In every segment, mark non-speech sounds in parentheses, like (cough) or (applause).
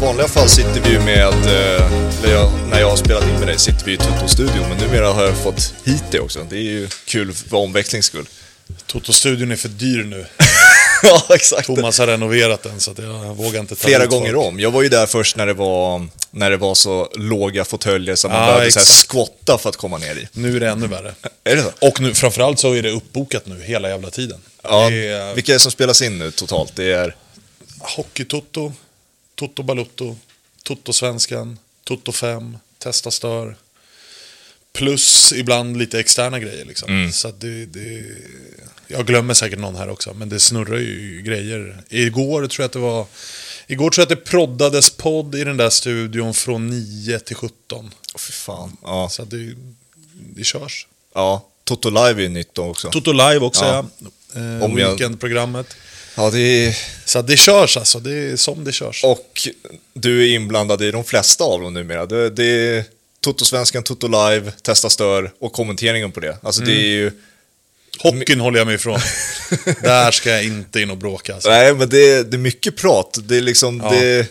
vanliga fall sitter vi ju med, eh, jag, när jag har spelat in med dig, sitter vi i Toto-studion. Men numera har jag fått hit det också. Det är ju kul för omväxlings skull. Toto-studion är för dyr nu. (laughs) ja, exakt. Thomas har renoverat den så att jag vågar inte ta Flera gånger folk. om. Jag var ju där först när det var, när det var så låga fåtöljer så man Ja, behövde så exakt. skotta för att komma ner i. Nu är det ännu värre. (laughs) Är det så? Och nu, framförallt så är det uppbokat nu hela jävla tiden. Ja, är vilka är det som spelas in nu totalt? Det är... Hockey-Toto, Toto Balutto, Toto-svenskan, Toto 5, Testa Stör. Plus ibland lite externa grejer liksom. Mm. Så det, det, jag glömmer säkert någon här också, men det snurrar ju grejer. Igår tror jag att det var... Igår tror jag att det proddades podd i den där studion från 9 till 17. Åh, fy fan. Ja. Så att det, det körs. ja, Toto Live är ju nytt då också. Toto Live också Ja. ja. Eh, Om jag- Weekendprogrammet. Ja, det är... Så det körs alltså, det är som det körs. Och du är inblandad i de flesta av dem numera. Det, det är Toto-svenskan, Toto Live, Testa Stör och kommenteringen på det. Alltså det är ju... Hockeyn håller jag mig ifrån. (laughs) Där ska jag inte in och bråka. Alltså. Nej, men det, det är mycket prat. Det är liksom... Ja. Det,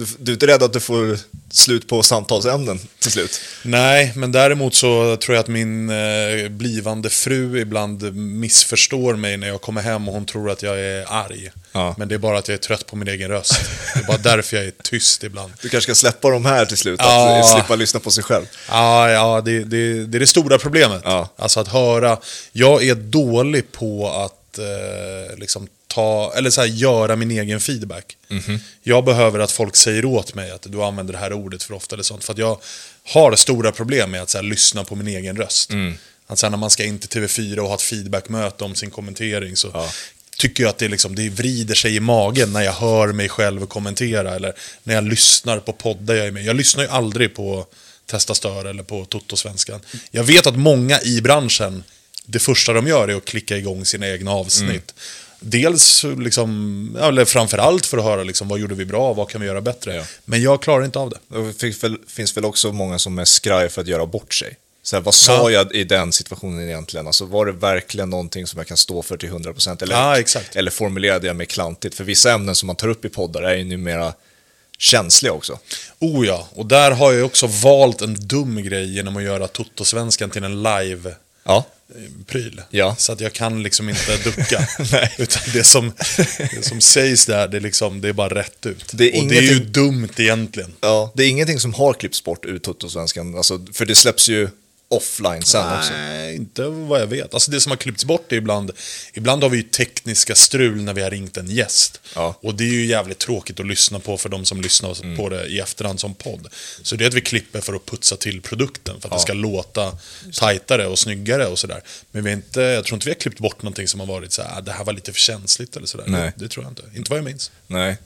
du, du är inte rädd att du får slut på samtalsämnen till slut? Nej, men däremot så tror jag att min eh, blivande fru ibland missförstår mig när jag kommer hem och hon tror att jag är arg. Ja. Men det är bara att jag är trött på min egen röst. Det är bara därför jag är tyst ibland. Du kanske ska släppa de här till slut, att Ja. slippa lyssna på sig själv. Ja, ja det, det, det är det stora problemet. Ja. Alltså att höra. Jag är dålig på att eh, liksom ta, eller så här, göra min egen feedback. Jag behöver att folk säger åt mig att du använder det här ordet för ofta eller sånt. För att jag har stora problem med att så här, lyssna på min egen röst. Att så här, när man ska in till TV4 och ha ett feedbackmöte om sin kommentering så Ja. tycker jag att det, liksom, det vrider sig i magen när jag hör mig själv kommentera. Eller när jag lyssnar på poddar jag är med. Jag lyssnar ju aldrig på Testa Stör eller på Toto-svenskan. Jag vet att många i branschen, det första de gör är att klicka igång sina egna avsnitt. Dels, liksom, eller framförallt för att höra liksom, vad gjorde vi bra, vad kan vi göra bättre. Ja. Men jag klarar inte av det. Det finns väl, också många som är skraj för att göra bort sig. Så här, vad sa Ja. jag i den situationen egentligen? Alltså, var det verkligen någonting som jag kan stå för till 100%? Eller, Ja, eller formulerade jag mig klantigt? För vissa ämnen som man tar upp i poddar är ju numera känsliga också. Oh ja, och där har jag också valt en dum grej genom att göra Toto-svenskan till en live Ja. Pryl. Ja. Så att jag kan liksom inte (laughs) ducka. Nej. Utan det som, det som sägs där, det är, liksom, det är bara rätt ut. Det är och det är ju ingenting- dumt egentligen. ja. Det är ingenting som har klippts bort ur Toto-svenskan, alltså, för det släpps ju offline sen också. Nej, inte vad jag vet. Alltså det som har klippts bort är ibland, ibland har vi ju tekniska strul när vi har ringt en gäst. Ja. Och det är ju jävligt tråkigt att lyssna på för de som lyssnar Mm. på det i efterhand som podd. Så det är att vi klipper för att putsa till produkten, för att det ska låta tajtare och snyggare och sådär. Men vi inte, jag tror inte vi har klippt bort någonting som har varit så här, "Ah, det här var lite för känsligt eller sådär. Nej. Det, det tror jag inte. Inte vad jag minns. Nej.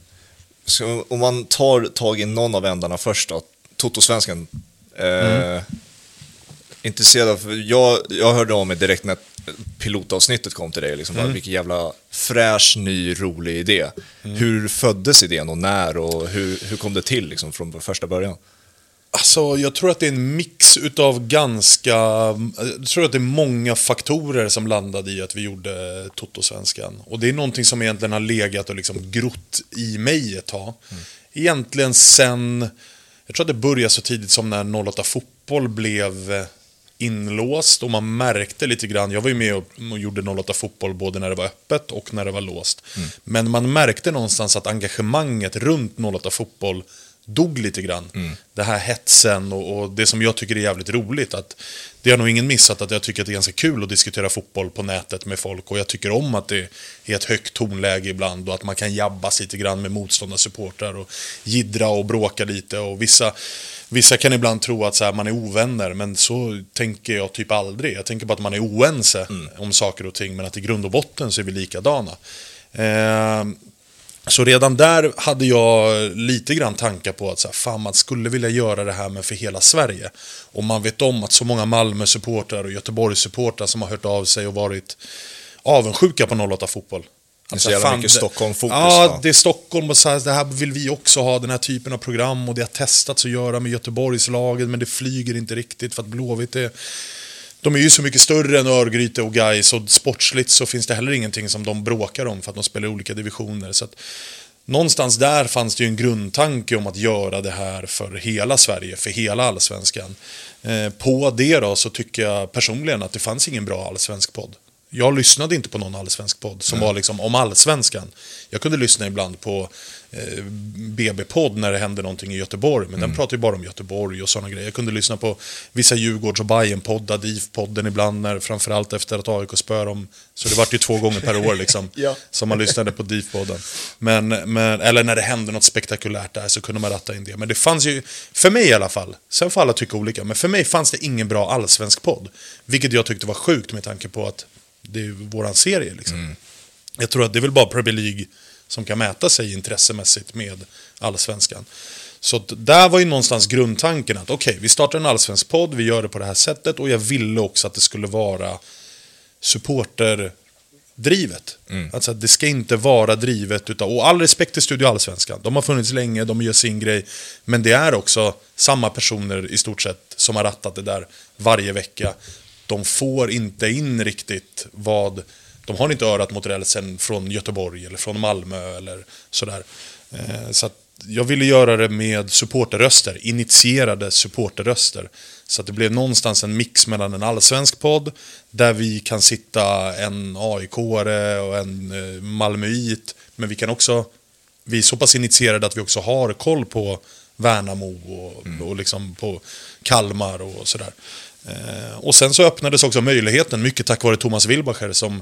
Så om man tar tag i någon av ändarna först då, Toto-svenskan. Eh, Intresserad av, för jag, jag hörde av mig direkt när pilotavsnittet kom till dig, liksom, bara, vilken jävla fräsch, ny, rolig idé. Hur föddes idén och när och hur, hur kom det till liksom, från första början? Alltså, jag tror att det är en mix utav ganska... Jag tror att det är många faktorer som landade i att vi gjorde Toto-svenskan. Och det är någonting som egentligen har legat och liksom grott i mig ett tag. Egentligen sen... Jag tror att det började så tidigt som när 08 Fotboll blev inlåst och man märkte lite grann, jag var ju med och, och gjorde 08 Fotboll både när det var öppet och när det var låst. Men man märkte någonstans att engagemanget runt 08 Fotboll dog lite grann. Det här hetsen och, och det som jag tycker är jävligt roligt. att Det har nog ingen missat att jag tycker att det är ganska kul att diskutera fotboll på nätet med folk. Och jag tycker om att det är ett högt tonläge ibland och att man kan jabbas lite grann med motståndarsupportrar och jiddra och bråka lite. Och vissa, vissa kan ibland tro att så här, man är ovänner, men så tänker jag typ aldrig. Jag tänker bara att man är oense om saker och ting, men att i grund och botten så är vi likadana. Eh, så redan där hade jag lite grann tankar på att så här, fan, man skulle vilja göra det här med för hela Sverige. Och man vet om att så många Malmö-supportrar och Göteborgs-supportrar som har hört av sig och varit avundsjuka på 08 fotboll. Det är så jävla mycket Stockholm-fokus, Ja, va? det är Stockholm och så här, det här vill vi också ha, den här typen av program. Och det har testats att göra med Göteborgslaget, men det flyger inte riktigt för att Blåvitt är... De är ju så mycket större än Örgryte och Gais och sportsligt så finns det heller ingenting som de bråkar om för att de spelar i olika divisioner. Så att någonstans där fanns det ju en grundtanke om att göra det här för hela Sverige, för hela allsvenskan. Eh, på det då så tycker jag personligen att det fanns ingen bra allsvensk podd. Jag lyssnade inte på någon allsvensk podd som var liksom om allsvenskan. Jag kunde lyssna ibland på eh, BB-podd när det hände någonting i Göteborg, men den pratade ju bara om Göteborg och sådana grejer. Jag kunde lyssna på vissa Djurgårds och Bajen-poddar, DIF-podden ibland, när, framförallt efter att AIK spöade dem. Så det vart ju två gånger per år liksom, (laughs) Ja. som man lyssnade på DIF-podden. Men, men, eller när det hände något spektakulärt där så kunde man ratta in det. Men det fanns ju, för mig i alla fall, sen får alla tycka olika, men för mig fanns det ingen bra allsvensk podd. Vilket jag tyckte var sjukt med tanke på att det är våran serie liksom. Jag tror att det är väl bara Premier League som kan mäta sig intressemässigt med allsvenskan. Så där var ju någonstans grundtanken att okej, vi startar en allsvensk podd, vi gör det på det här sättet och jag ville också att det skulle vara supporterdrivet. Alltså att det ska inte vara drivet utav, och all respekt till Studio Allsvenskan, de har funnits länge, de gör sin grej, men det är också samma personer i stort sett som har rattat det där varje vecka. De får inte in riktigt vad, de har inte örat mot rälsen från Göteborg eller från Malmö eller sådär. Eh, så att jag ville göra det med supporterröster, initierade supporterröster. Så att det blev någonstans en mix mellan en allsvensk podd, där vi kan sitta en AIK-are och en eh, Malmöit, men vi kan också, vi är så pass initierade att vi också har koll på Värnamo och, och liksom på Kalmar och sådär. Eh, och sen så öppnades också möjligheten, mycket tack vare Thomas Wilbacher som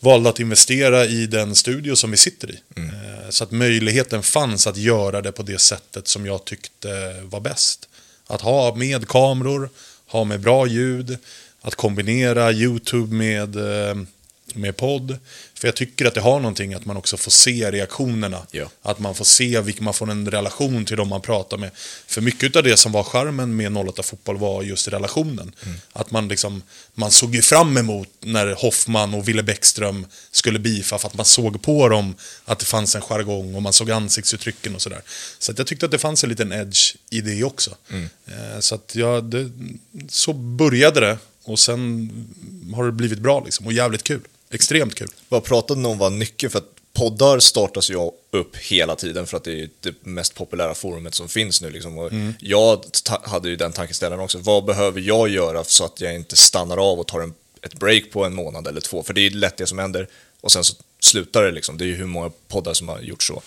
valde att investera i den studio som vi sitter i. Eh, så att möjligheten fanns att göra det på det sättet som jag tyckte var bäst. Att ha med kameror, ha med bra ljud, att kombinera YouTube med, eh, med podd. För jag tycker att det har någonting att man också får se reaktionerna. Ja. Att man får se, vilken man får en relation till de man pratar med. För mycket av det som var charmen med 08 Fotboll var just relationen. Att man liksom, man såg ju fram emot när Hoffman och Ville Bäckström skulle bifa för att man såg på dem att det fanns en jargong och man såg ansiktsuttrycken och sådär. Så att jag tyckte att det fanns en liten edge i det också. Eh, Så att ja, det, så började det och sen har det blivit bra liksom och jävligt kul. Extremt kul. Vad pratade ni om var nyckeln? För att poddar startas ju upp hela tiden för att det är det mest populära forumet som finns nu. Liksom. Och Jag hade ju den tankeställaren också. Vad behöver jag göra så att jag inte stannar av och tar en, ett break på en månad eller två? För det är lätt det som händer. Och sen så slutar det liksom. Det är ju hur många poddar som har gjort så.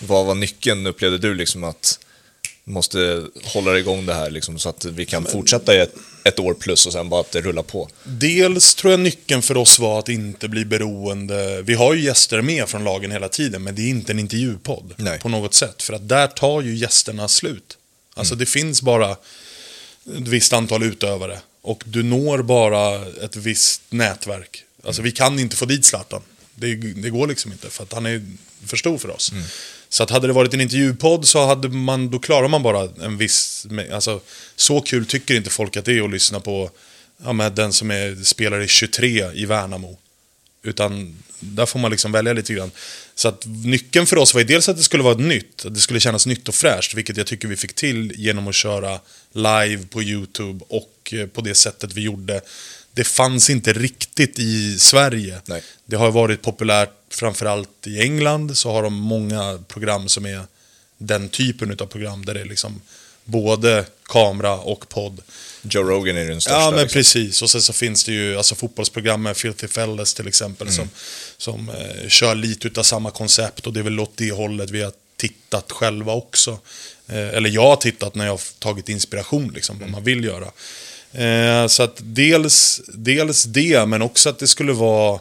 Vad var nyckeln, upplevde du liksom att måste hålla igång det här liksom, så att vi kan fortsätta i ett, ett år plus och sen bara att det rullar på? Dels tror jag nyckeln för oss var att inte bli beroende. Vi har ju gäster med från lagen hela tiden, men det är inte en intervjupodd Nej. på något sätt. För att där tar ju gästerna slut. Alltså det finns bara ett visst antal utövare och du når bara ett visst nätverk. Alltså vi kan inte få dit Zlatan. Det, det går liksom inte för att han är för stor för oss. Så att hade det varit en intervjupodd så hade man, då klarar man bara en viss... Alltså, så kul tycker inte folk att det är att lyssna på ja, men den som är, spelar i 23 i Värnamo. Utan där får man liksom välja lite grann. Så att nyckeln för oss var ju dels att det skulle vara ett nytt, att det skulle kännas nytt och fräscht, vilket jag tycker vi fick till genom att köra live på YouTube och eh, på det sättet vi gjorde. Det fanns inte riktigt i Sverige. Nej. Det har varit populärt framförallt i England, så har de många program som är den typen av program där det är liksom både kamera och podd. Joe Rogan är den största. Ja, men liksom. precis. Och sen så finns det ju alltså, fotbollsprogram med Filthy Fellas till exempel som, som eh, kör lite utav samma koncept och det är väl åt det hållet vi har tittat själva också. Eh, eller jag har tittat när jag har tagit inspiration, liksom, vad man vill göra. Eh, så att dels, dels det, men också att det skulle vara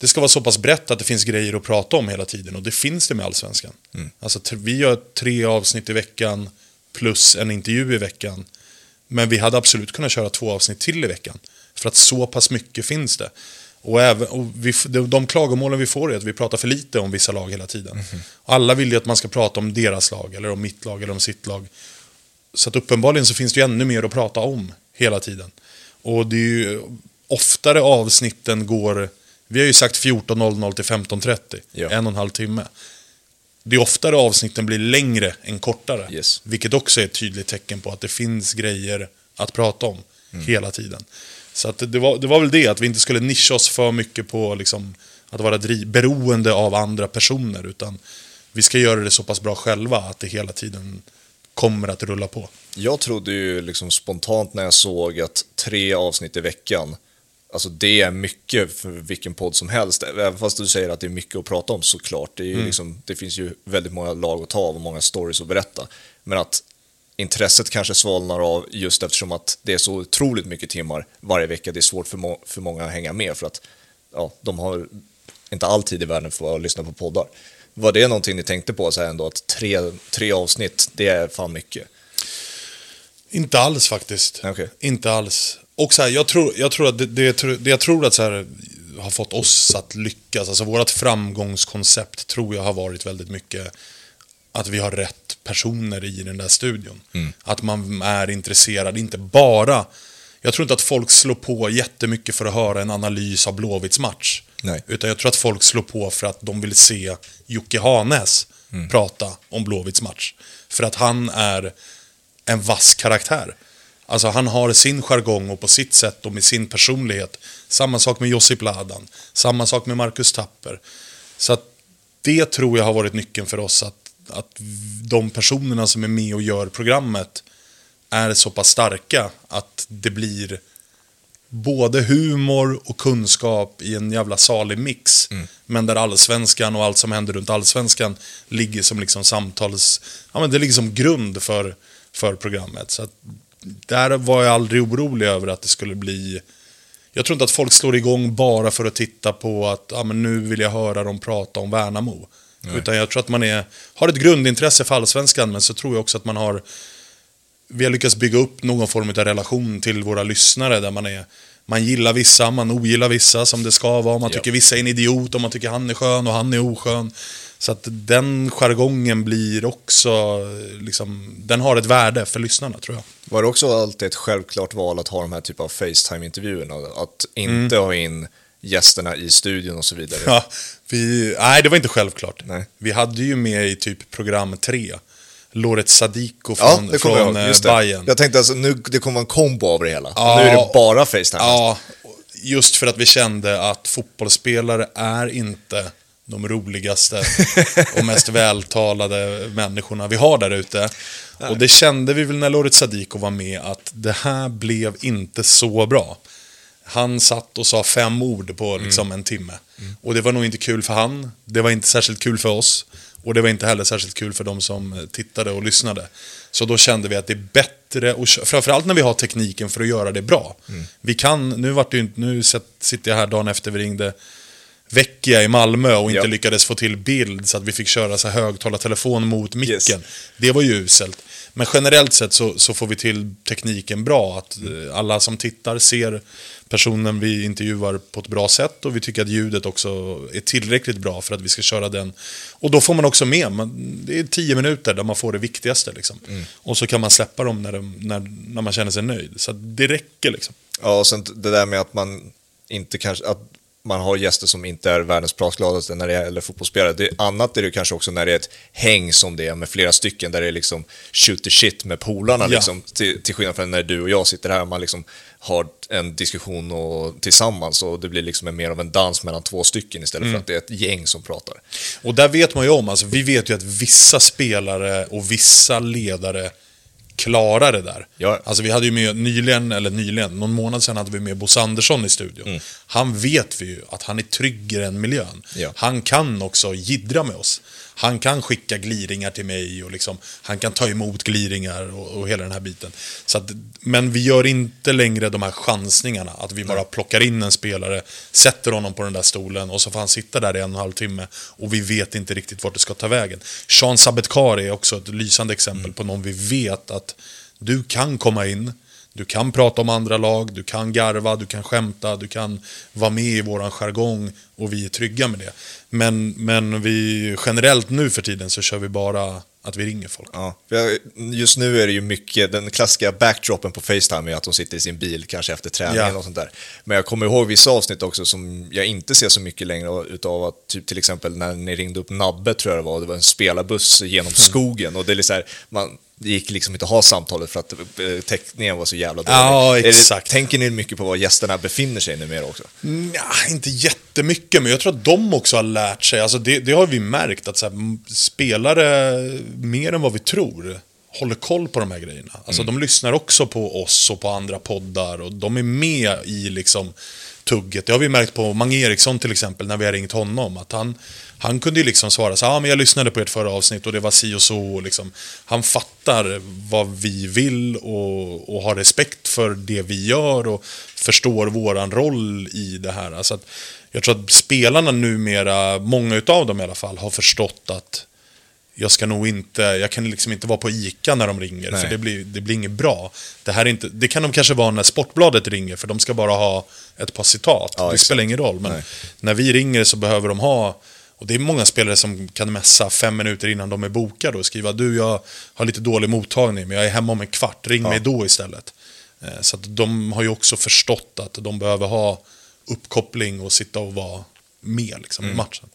det ska vara så pass brett att det finns grejer att prata om hela tiden och det finns det med Allsvenskan. Alltså, t- vi gör tre avsnitt i veckan plus en intervju i veckan. Men vi hade absolut kunnat köra två avsnitt till i veckan. För att så pass mycket finns det. Och, även, och vi, de, klagomålen vi får är att vi pratar för lite om vissa lag hela tiden. Alla vill ju att man ska prata om deras lag, eller om mitt lag, eller om sitt lag. Så att uppenbarligen så finns det ju ännu mer att prata om hela tiden. Och det är ju oftare avsnitten går, vi har ju sagt 14.00 till 15.30, Ja. en och en halv timme. Det är oftare avsnitten blir längre än kortare. Yes. Vilket också är ett tydligt tecken på att det finns grejer att prata om hela tiden. Så att det, var, det var väl det, att vi inte skulle nischa oss för mycket på liksom, att vara dri- beroende av andra personer. Utan vi ska göra det så pass bra själva att det hela tiden kommer att rulla på. Jag trodde ju liksom spontant när jag såg att tre avsnitt i veckan, alltså det är mycket för vilken podd som helst. Även fast du säger att det är mycket att prata om såklart. Det, är ju Mm. liksom, det finns ju väldigt många lag att ta av och många stories att berätta. Men att intresset kanske svalnar av just eftersom att det är så otroligt mycket timmar varje vecka. Det är svårt för, må- för många att hänga med för att ja, de har inte all tid i världen för att lyssna på poddar. Var det någonting ni tänkte på så här ändå, att tre, tre avsnitt, det är fan mycket? Inte alls faktiskt. Okej. Inte alls. Och så här, jag tror, jag tror att det, det, det jag tror att så här, har fått oss att lyckas, alltså vårt framgångskoncept tror jag har varit väldigt mycket att vi har rätt personer i den där studion. Att man är intresserad, inte bara... Jag tror inte att folk slår på jättemycket för att höra en analys av Blåvitts match. Nej. Utan jag tror att folk slår på för att de vill se Jocke Hanes prata om Blåvitts match. För att han är en vass karaktär. Alltså han har sin jargong och på sitt sätt och med sin personlighet. Samma sak med Josip Ladan. Samma sak med Marcus Tapper. Så att det tror jag har varit nyckeln för oss. Att, att de personerna som är med och gör programmet är så pass starka att det blir både humor och kunskap i en jävla salig mix. Men där allsvenskan och allt som händer runt allsvenskan ligger som liksom samtals... Ja, men det ligger som grund för, för programmet. Så där var jag aldrig orolig över att det skulle bli... Jag tror inte att folk slår igång bara för att titta på att ja, men nu vill jag höra dem prata om Värnamo. Utan jag tror att man är, har ett grundintresse för allsvenskan, men så tror jag också att man har vi har lyckats bygga upp någon form av relation till våra lyssnare där man är man gillar vissa, man ogillar vissa som det ska vara. Man Ja. tycker vissa är en idiot och man tycker han är skön och han är oskön. Så att den jargongen blir också, liksom, den har ett värde för lyssnarna tror jag. Var det också alltid ett självklart val att ha de här typen av Facetime-intervjuerna? Att inte Mm. ha in gästerna i studion och så vidare? Ja, vi, nej, det var inte självklart. Nej. Vi hade ju med i typ program 3, Loret Sadiko Ja, från, det kommer från jag eh, ihåg. Just det. Bayern. Jag tänkte alltså, nu det kommer en kombo av det hela. Ja. Nu är det bara Facetime. Ja, just för att vi kände att fotbollsspelare är inte de roligaste och mest (laughs) vältalade människorna vi har där ute. Och det kände vi väl när Loret Sadiko var med att det här blev inte så bra. Han satt och sa fem ord på liksom en timme. Och det var nog inte kul för han, det var inte särskilt kul för oss. Och det var inte heller särskilt kul för de som tittade och lyssnade. Så då kände vi att det är bättre, och framförallt när vi har tekniken för att göra det bra. Vi kan, nu, vart det nu sitter jag här dagen efter vi ringde Vecchia i Malmö och inte Ja. lyckades få till bild så att vi fick köra så högtalartelefon mot micken. Yes. Det var ju uselt. Men generellt sett så, så får vi till tekniken bra. Att eh, alla som tittar ser personen vi intervjuar på ett bra sätt och vi tycker att ljudet också är tillräckligt bra för att vi ska köra den. Och då får man också med, man, det är tio minuter där man får det viktigaste. Liksom. Och så kan man släppa dem när, de, när, när man känner sig nöjd. Så det räcker liksom. Ja, och sen det där med att man inte kanske, att man har gäster som inte är världens pratgladaste när det gäller fotbollsspelare. Det, annat är det kanske också när det är ett häng som det är med flera stycken, där det är liksom shoot the shit med polarna, Ja. liksom, till, till skillnad från när du och jag sitter här och man liksom har en diskussion och, tillsammans och det blir liksom mer av en dans mellan två stycken istället för att det är ett gäng som pratar. Och där vet man ju om, alltså, vi vet ju att vissa spelare och vissa ledare klarar det där. Ja. Alltså vi hade ju med nyligen, eller nyligen, någon månad sedan hade vi med Bosse Andersson i studion. Han vet vi ju att han är trygg i den miljön. Ja. Han kan också jiddra med oss. Han kan skicka gliringar till mig och liksom, han kan ta emot gliringar och, och hela den här biten. Så att, men vi gör inte längre de här chansningarna, att vi bara plockar in en spelare, sätter honom på den där stolen och så får han sitta där i en och en halv timme och vi vet inte riktigt vart det ska ta vägen. Sean Sabetkar är också ett lysande exempel på någon vi vet att du kan komma in, du kan prata om andra lag, du kan garva, du kan skämta, du kan vara med i våran jargong och vi är trygga med det. Men, men vi, generellt nu för tiden så kör vi bara att vi ringer folk. Ja, just nu är det ju mycket, den klassiska backdropen på Facetime är att de sitter i sin bil, kanske efter träningen Ja. och sånt där. Men jag kommer ihåg vissa avsnitt också som jag inte ser så mycket längre utav att, typ till exempel när ni ringde upp Nabbe tror jag det var, det var en spelarbuss genom (laughs) skogen och det är så här, man, det gick liksom inte att ha samtalet för att eh, täckningen var så jävla dålig. Ja, det- exakt. tänker ni mycket på var gästerna befinner sig numera också? Ja, inte jättemycket, men jag tror att de också har lärt sig. Alltså det, det har vi märkt, att så här, spelare, mer än vad vi tror, håller koll på de här grejerna. Alltså de lyssnar också på oss och på andra poddar och de är med i liksom tugget. Det har vi märkt på Mange Eriksson till exempel, när vi har ringt honom. Att han, han kunde ju liksom svara så här, ah, men jag lyssnade på ert förra avsnitt och det var si och så. Och liksom, han fattar vad vi vill och, och har respekt för det vi gör och förstår våran roll i det här. Alltså att, jag tror att spelarna numera, många utav dem i alla fall, har förstått att jag ska nog inte, jag kan liksom inte vara på ICA när de ringer, Nej. för det blir, det blir inget bra. Det, här är inte, det kan de kanske vara när Sportbladet ringer, för de ska bara ha ett par citat. Ja, det exakt. spelar ingen roll, men Nej. när vi ringer så behöver de ha, och det är många spelare som kan messa fem minuter innan de är bokade och skriva du, jag har lite dålig mottagning, men jag är hemma om en kvart, ring mig då istället. Eh, Så att de har ju också förstått att de behöver ha uppkoppling och sitta och vara med liksom, Mm. i matchen.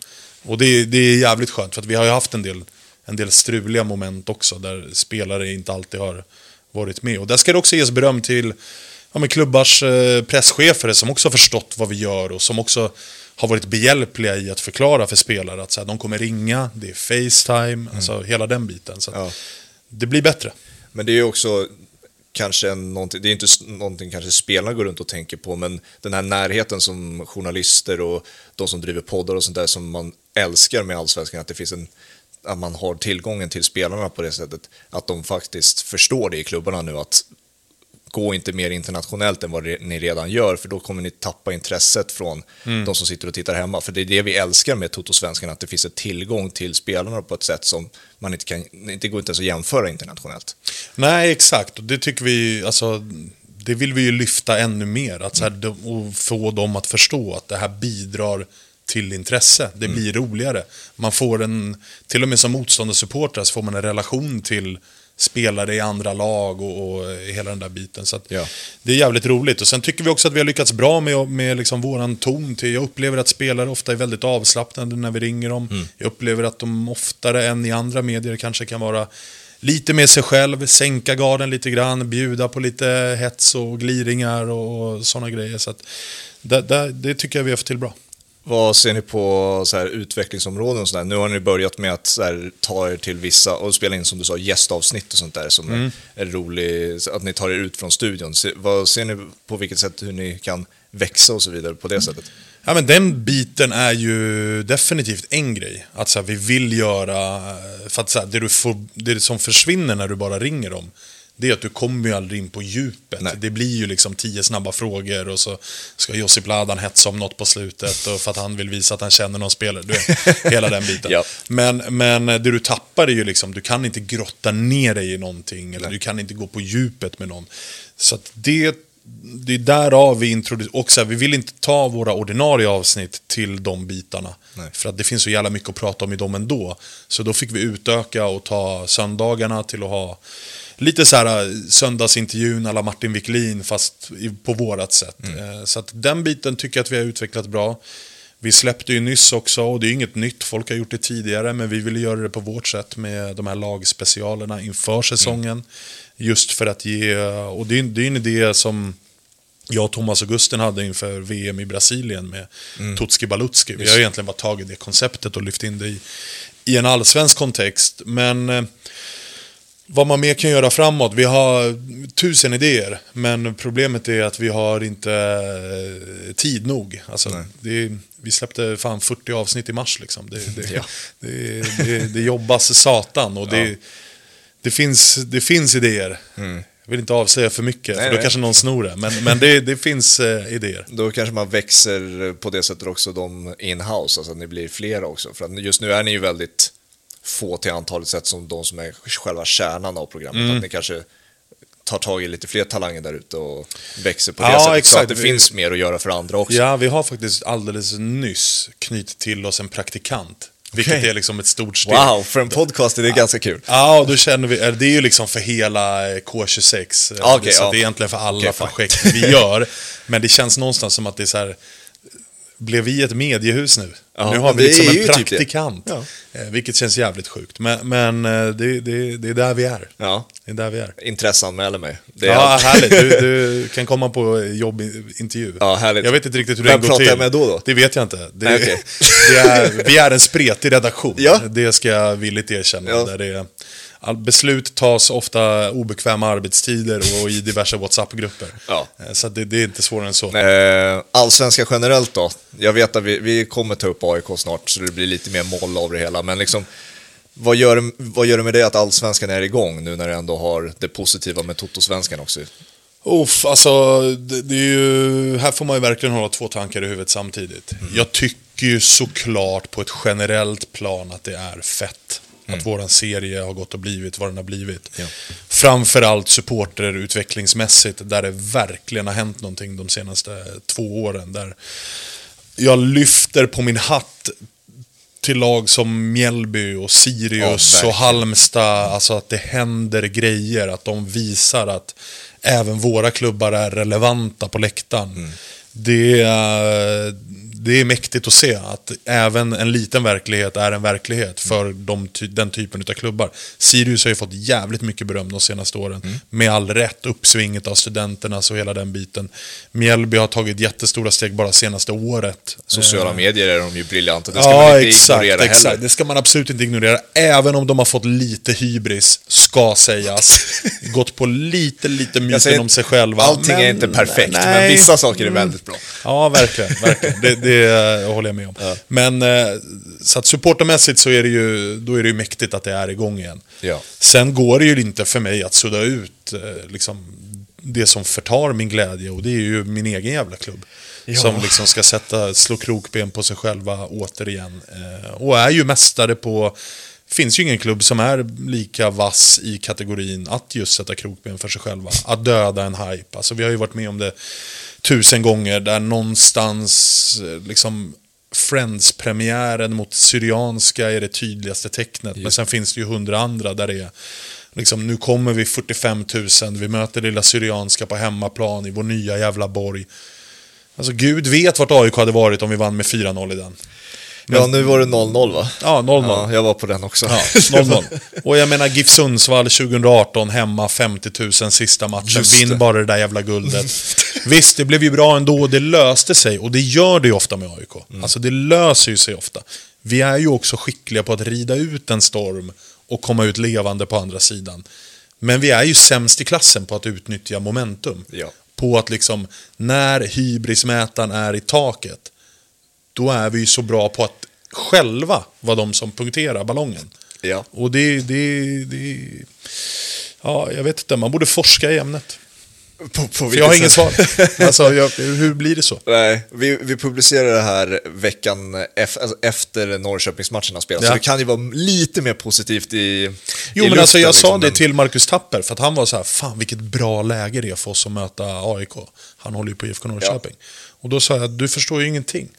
Och det, är- det är jävligt skönt, för att vi har ju haft en del, en del struliga moment också, där spelare inte alltid har varit med. Och där ska det också ges beröm till ja, men klubbars eh, presschefer som också har förstått vad vi gör och som också har varit behjälpliga i att förklara för spelare att så här, de kommer ringa, det är Facetime, alltså hela den biten. Så Ja. Det blir bättre. Men det är ju också kanske någonting, det är inte någonting kanske spelarna går runt och tänker på, men den här närheten som journalister och de som driver poddar och sånt där som man älskar med allsvenskan, att det finns en att man har tillgången till spelarna på det sättet, att de faktiskt förstår det i klubbarna nu, att gå inte mer internationellt än vad ni redan gör, för då kommer ni tappa intresset från de som sitter och tittar hemma. För det är det vi älskar med Toto-svenskan, att det finns en tillgång till spelarna på ett sätt som man inte kan, det går inte ens att jämföra internationellt. Nej, exakt. Och det tycker vi, alltså, det vill vi ju lyfta ännu mer. Att så här, de- och få dem att förstå att det här bidrar till intresse. Det blir roligare. Man får en, till och med som motståndarsupporter så får man en relation till spelare i andra lag och, och hela den där biten. Så Ja. Det är jävligt roligt. Och sen tycker vi också att vi har lyckats bra med, med liksom våran ton. Till, jag upplever att spelare ofta är väldigt avslappnade när vi ringer dem. Jag upplever att de oftare än i andra medier kanske kan vara lite med sig själv, sänka garden lite grann, bjuda på lite hets och gliringar och sådana grejer. Så att, det, det, det tycker jag vi har fått till bra. Vad ser ni på så här, utvecklingsområden och sådär? Nu har ni börjat med att här, ta er till vissa, och spela in som du sa, gästavsnitt och sånt där som är, är roligt, att ni tar er ut från studion. Se, vad ser ni på vilket sätt hur ni kan växa och så vidare på det sättet? Ja, men den biten är ju definitivt en grej. Att så här, vi vill göra, för att så här, det, du får, det som försvinner när du bara ringer dem, det är att du kommer ju aldrig in på djupet. Nej. Det blir ju liksom tio snabba frågor och så ska Josip Ladan hetsa om något på slutet och för att han vill visa att han känner någon spelare. Du vet, (laughs) hela den biten. Ja. Men, men det du tappar är ju liksom, du kan inte grotta ner dig i någonting eller Nej. du kan inte gå på djupet med någon. Så att det, det är därav vi introducerar, och så här, vi vill inte ta våra ordinarie avsnitt till de bitarna. Nej. För att det finns så jävla mycket att prata om i dem ändå. Så då fick vi utöka och ta söndagarna till att ha lite så här äh, söndagsintervjun alla Martin Wiklin fast på vårat sätt. Eh, Så att den biten tycker jag att vi har utvecklat bra. Vi släppte ju nyss också, och det är inget nytt, folk har gjort det tidigare, men vi ville göra det på vårt sätt med de här lagspecialerna inför säsongen. Just för att ge, och det är, det är en idé som jag och Thomas och Gusten hade inför VM i Brasilien med Tutski Balutski. Vi har egentligen bara tagit det konceptet och lyft in det i, i en allsvensk kontext. Men eh, vad man mer kan göra framåt, vi har tusen idéer. Men problemet är att vi har inte eh, tid nog. Alltså, är, vi släppte fan 40 avsnitt i mars liksom. Det, det, (laughs) Ja. det, det, jobbas satan och det, Ja. det, finns, det finns idéer. Jag vill inte avslöja för mycket, Nej, för då nej. kanske någon snor det. Men, men det, det finns eh, idéer. Då kanske man växer på det sättet också de in-house, alltså att ni blir flera också. För att just nu är ni ju väldigt få till antalet sett som de som är själva kärnan av programmet. Mm. Att ni kanske tar tag i lite fler talanger där ute och växer på Ja, det sättet. Så exakt. att det Vi- finns mer att göra för andra också. Ja, vi har faktiskt alldeles nyss knutit till oss en praktikant. Vilket Okej. är liksom ett stort steg. Wow, för en podcast är det ganska kul. Ja, då känner vi, det är ju liksom för hela eh, K26. eh, Ja, okej, så ja. det är egentligen för alla fine. projekt vi gör. (laughs) Men det känns någonstans som att det är så här, blev vi ett mediehus nu? Ja, nu har vi liksom en ju typ praktikant. Ja. Eh, vilket känns jävligt sjukt. Men, men eh, det, det, det är där vi är. Ja, Det är där vi är. intresseanmäler mig. Det Ja, allt. härligt. Du, du (laughs) kan komma på jobbintervju. Ja, härligt. Jag vet inte riktigt hur Vem det går pratar till. jag med då då? Det vet jag inte. Det, Nej, okej. (laughs) det är, vi är en spretig redaktion. Ja. Det ska jag villigt erkänna. Ja. Där det är, beslut tas ofta obekväma arbetstider och i diverse WhatsApp-grupper. Ja. Eh, Så det, det är inte svårare än så. Eh, allsvenska generellt då? Jag vet att vi, vi kommer ta upp AIK snart, så det blir lite mer mål av det hela. Men liksom, vad gör, vad gör det med det att allsvenskan är igång nu när det ändå har det positiva med Totosvenskan också? Uff, alltså, det, det är ju, här får man ju verkligen hålla två tankar i huvudet samtidigt. Mm. Jag tycker ju såklart på ett generellt plan att det är fett. Att våran serie har gått och blivit vad den har blivit. Mm. Ja. Framförallt supporterutvecklingsmässigt, där det verkligen har hänt någonting de senaste två åren. Där jag lyfter på min hatt till lag som Mjällby och Ja, Sirius verkligen. och Halmstad. Alltså att det händer grejer, att de visar att även våra klubbar är relevanta på läktaren. Mm. Det, är, det är mäktigt att se att även en liten verklighet är en verklighet för de, den typen av klubbar. Sirius har ju fått jävligt mycket beröm de senaste åren. Mm. Med all rätt, uppsvinget av studenterna och hela den biten. Mjällby har tagit jättestora steg bara senaste året. Sociala medier är de ju briljanta, det ska Ja, man inte exakt, ignorera exakt. heller. Det ska man absolut inte ignorera. Även om de har fått lite hybris, ska sägas. (laughs) Gått på lite, lite myten om sig själva. Allting är Men- inte perfekt, men nej. vissa saker är väldigt bra. Ja, verkligen. verkligen. Det, det håller jag med om. Men eh, så att supportermässigt så är det ju, då är det ju mäktigt att det är igång igen. Ja. Sen går det ju inte för mig att sudda ut eh, liksom, det som förtar min glädje och det är ju min egen jävla klubb. Ja. Som liksom ska sätta, slå krokben på sig själva återigen. Eh, och är ju mästare på finns ju ingen klubb som är lika vass i kategorin att just sätta krokben för sig själva. Att döda en hype. Alltså vi har ju varit med om det tusen gånger där någonstans eh, liksom Friends-premiären mot Syrianska är det tydligaste tecknet. Men sen finns det ju hundra andra där det är liksom, nu kommer vi 45 000, vi möter lilla Syrianska på hemmaplan i vår nya jävla borg. Alltså gud vet vart AIK hade varit om vi vann med 4-0 i den. Ja, nu var det 0-0 va? Ja, 0-0. Ja, jag var på den också. Ja, 0-0. Och jag menar GIF Sundsvall 2018 hemma 50 000 sista matchen. Vinn bara det där jävla guldet. (laughs) Visst, det blev ju bra ändå. Det löste sig. Och det gör det ju ofta med AIK. Mm. Alltså det löser ju sig ofta. Vi är ju också skickliga på att rida ut en storm och komma ut levande på andra sidan. Men vi är ju sämst i klassen på att utnyttja momentum. Ja. På att liksom, när hybrismätaren är i taket, då är vi så bra på att själva vara de som punkterar ballongen. Ja. Och det, det, det... Ja, jag vet inte. Man borde forska i ämnet. På, på jag har ingen sätt? svar. (laughs) Alltså, jag, hur blir det så? Nej, vi, vi publicerar det här veckan alltså efter Norrköpingsmatchen har spelats, Ja. så det kan ju vara lite mer positivt i Jo, i men alltså luften, jag sa liksom, det men- till Marcus Tapper, för att han var så här, fan vilket bra läge det är för oss att möta AIK. Han håller ju på IFK Norrköping. Och då sa jag, du förstår ju ingenting.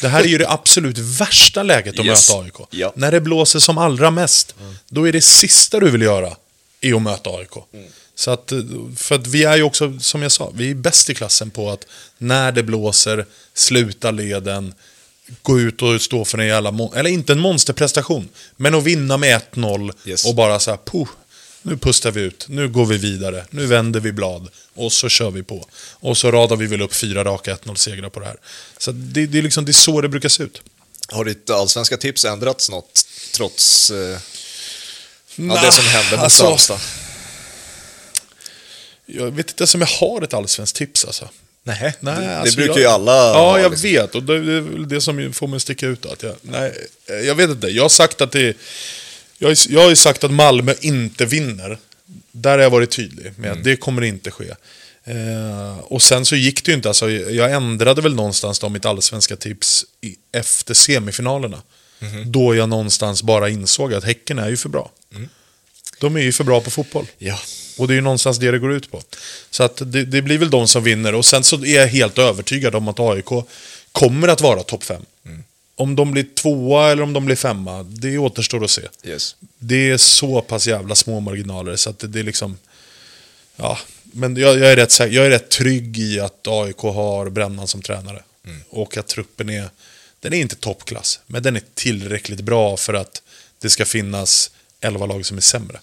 Det här är ju det absolut värsta läget att Yes. möta AIK. Ja. När det blåser som allra mest, då är det sista du vill göra, är att möta AIK. Så att, för att vi är ju också, som jag sa, vi är bäst i klassen på att när det blåser, sluta leden, gå ut och stå för en jävla, eller inte en monsterprestation, men att vinna med 1-0 Yes. och bara så här, puh, nu pustar vi ut, nu går vi vidare, nu vänder vi blad och så kör vi på. Och så radar vi väl upp fyra raka 1-0-segrar på det här. Så det, det, är liksom, det är så det brukar se ut. Har ditt allsvenska tips ändrats något trots eh, ja, det som hände mot alltså, Halmstad? Jag vet inte ens om jag har ett allsvenskt tips alltså. Nej, Nej, det, alltså det brukar jag, ju alla Ja, jag liksom. vet. Och det är väl det som får mig att sticka ut. Att jag, nej, jag vet inte. Jag har sagt att det... Jag, har- jag har ju sagt att Malmö inte vinner. Där har jag varit tydlig med Mm. att det kommer inte ske. Eh, och sen så gick det ju inte. Alltså, jag ändrade väl någonstans då mitt allsvenska tips i, efter semifinalerna. Mhm. Då jag någonstans bara insåg att Häcken är ju för bra. Mm. De är ju för bra på fotboll. Ja. Och det är ju någonstans det det går ut på. Så att det, det blir väl de som vinner. Och sen så är jag helt övertygad om att AIK kommer att vara topp 5. Om de blir tvåa eller om de blir femma, det återstår att se. Yes. Det är så pass jävla små marginaler så att det, det är liksom... Ja, men jag, jag, är rätt, jag är rätt trygg i att AIK har Brännan som tränare. Och att truppen är, den är inte toppklass, men den är tillräckligt bra för att det ska finnas 11 lag som är sämre.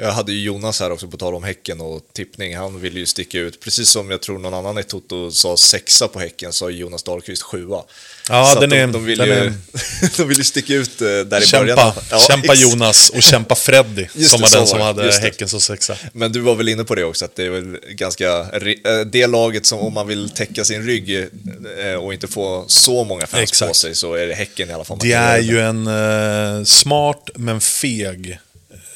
Jag hade ju Jonas här också på tal om Häcken och tippning. Han ville ju sticka ut, precis som jag tror någon annan i Toto sa sexa på Häcken, sa Jonas Dahlqvist sjua. Ja, Så den att är- de, de, vill den ju, är- (laughs) de vill ju sticka ut eh, där i Kämpa, början. Ja, kämpa Jonas och (laughs) kämpa Freddy, Just som det, var den så som var hade. Häcken som sexa. Men du var väl inne på det också, att det är väl ganska... eh, Det laget som om man vill täcka sin rygg eh, och inte få så många fans på Exakt. sig så är det Häcken i alla fall. Det är ju en eh, smart men feg,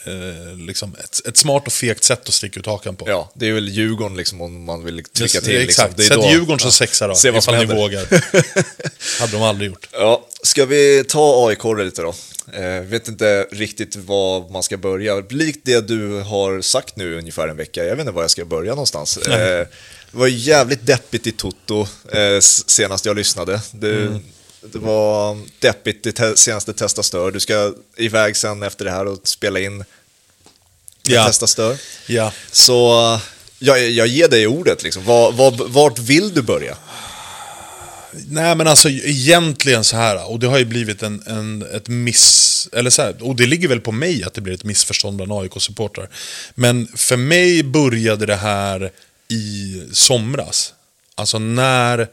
eh, liksom ett, ett smart och fegt sätt att sticka ut hakan på. Ja, det är väl Djurgården liksom om man vill trycka Det- till. Liksom. Exakt, Det är sätt då- Djurgården som sexa då, Se vad som ifall ni händer. vågar. (laughs) hade de aldrig gjort. Ja, ska vi ta AIK lite då? Eh, vet inte riktigt var man ska börja. Likt det du har sagt nu ungefär en vecka, jag vet inte var jag ska börja någonstans. Eh, det var jävligt deppigt i Toto eh, senast jag lyssnade. Det, Mm. Det var deppigt i te- senaste Testa Stör. Du ska iväg sen efter det här och spela in Ja. Testa Stör. Ja. Så eh, jag, jag ger dig ordet, liksom. var, var, vart vill du börja? Nej men alltså egentligen så här, och det har ju blivit en, en, ett miss, eller så här, och det ligger väl på mig att det blir ett missförstånd bland AIK-supportrar. Men för mig började det här i somras. Alltså när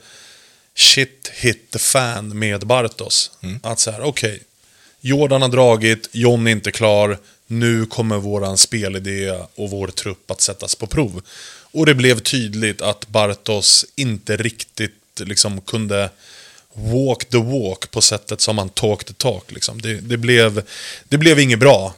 shit hit the fan med Bartos. Att så här, okej, Jordan har dragit, John är inte klar, nu kommer våran spelidé och vår trupp att sättas på prov. Och det blev tydligt att Bartos inte riktigt liksom kunde walk the walk på sättet som han talk the talk. Liksom. Det, det, blev, det blev inget bra.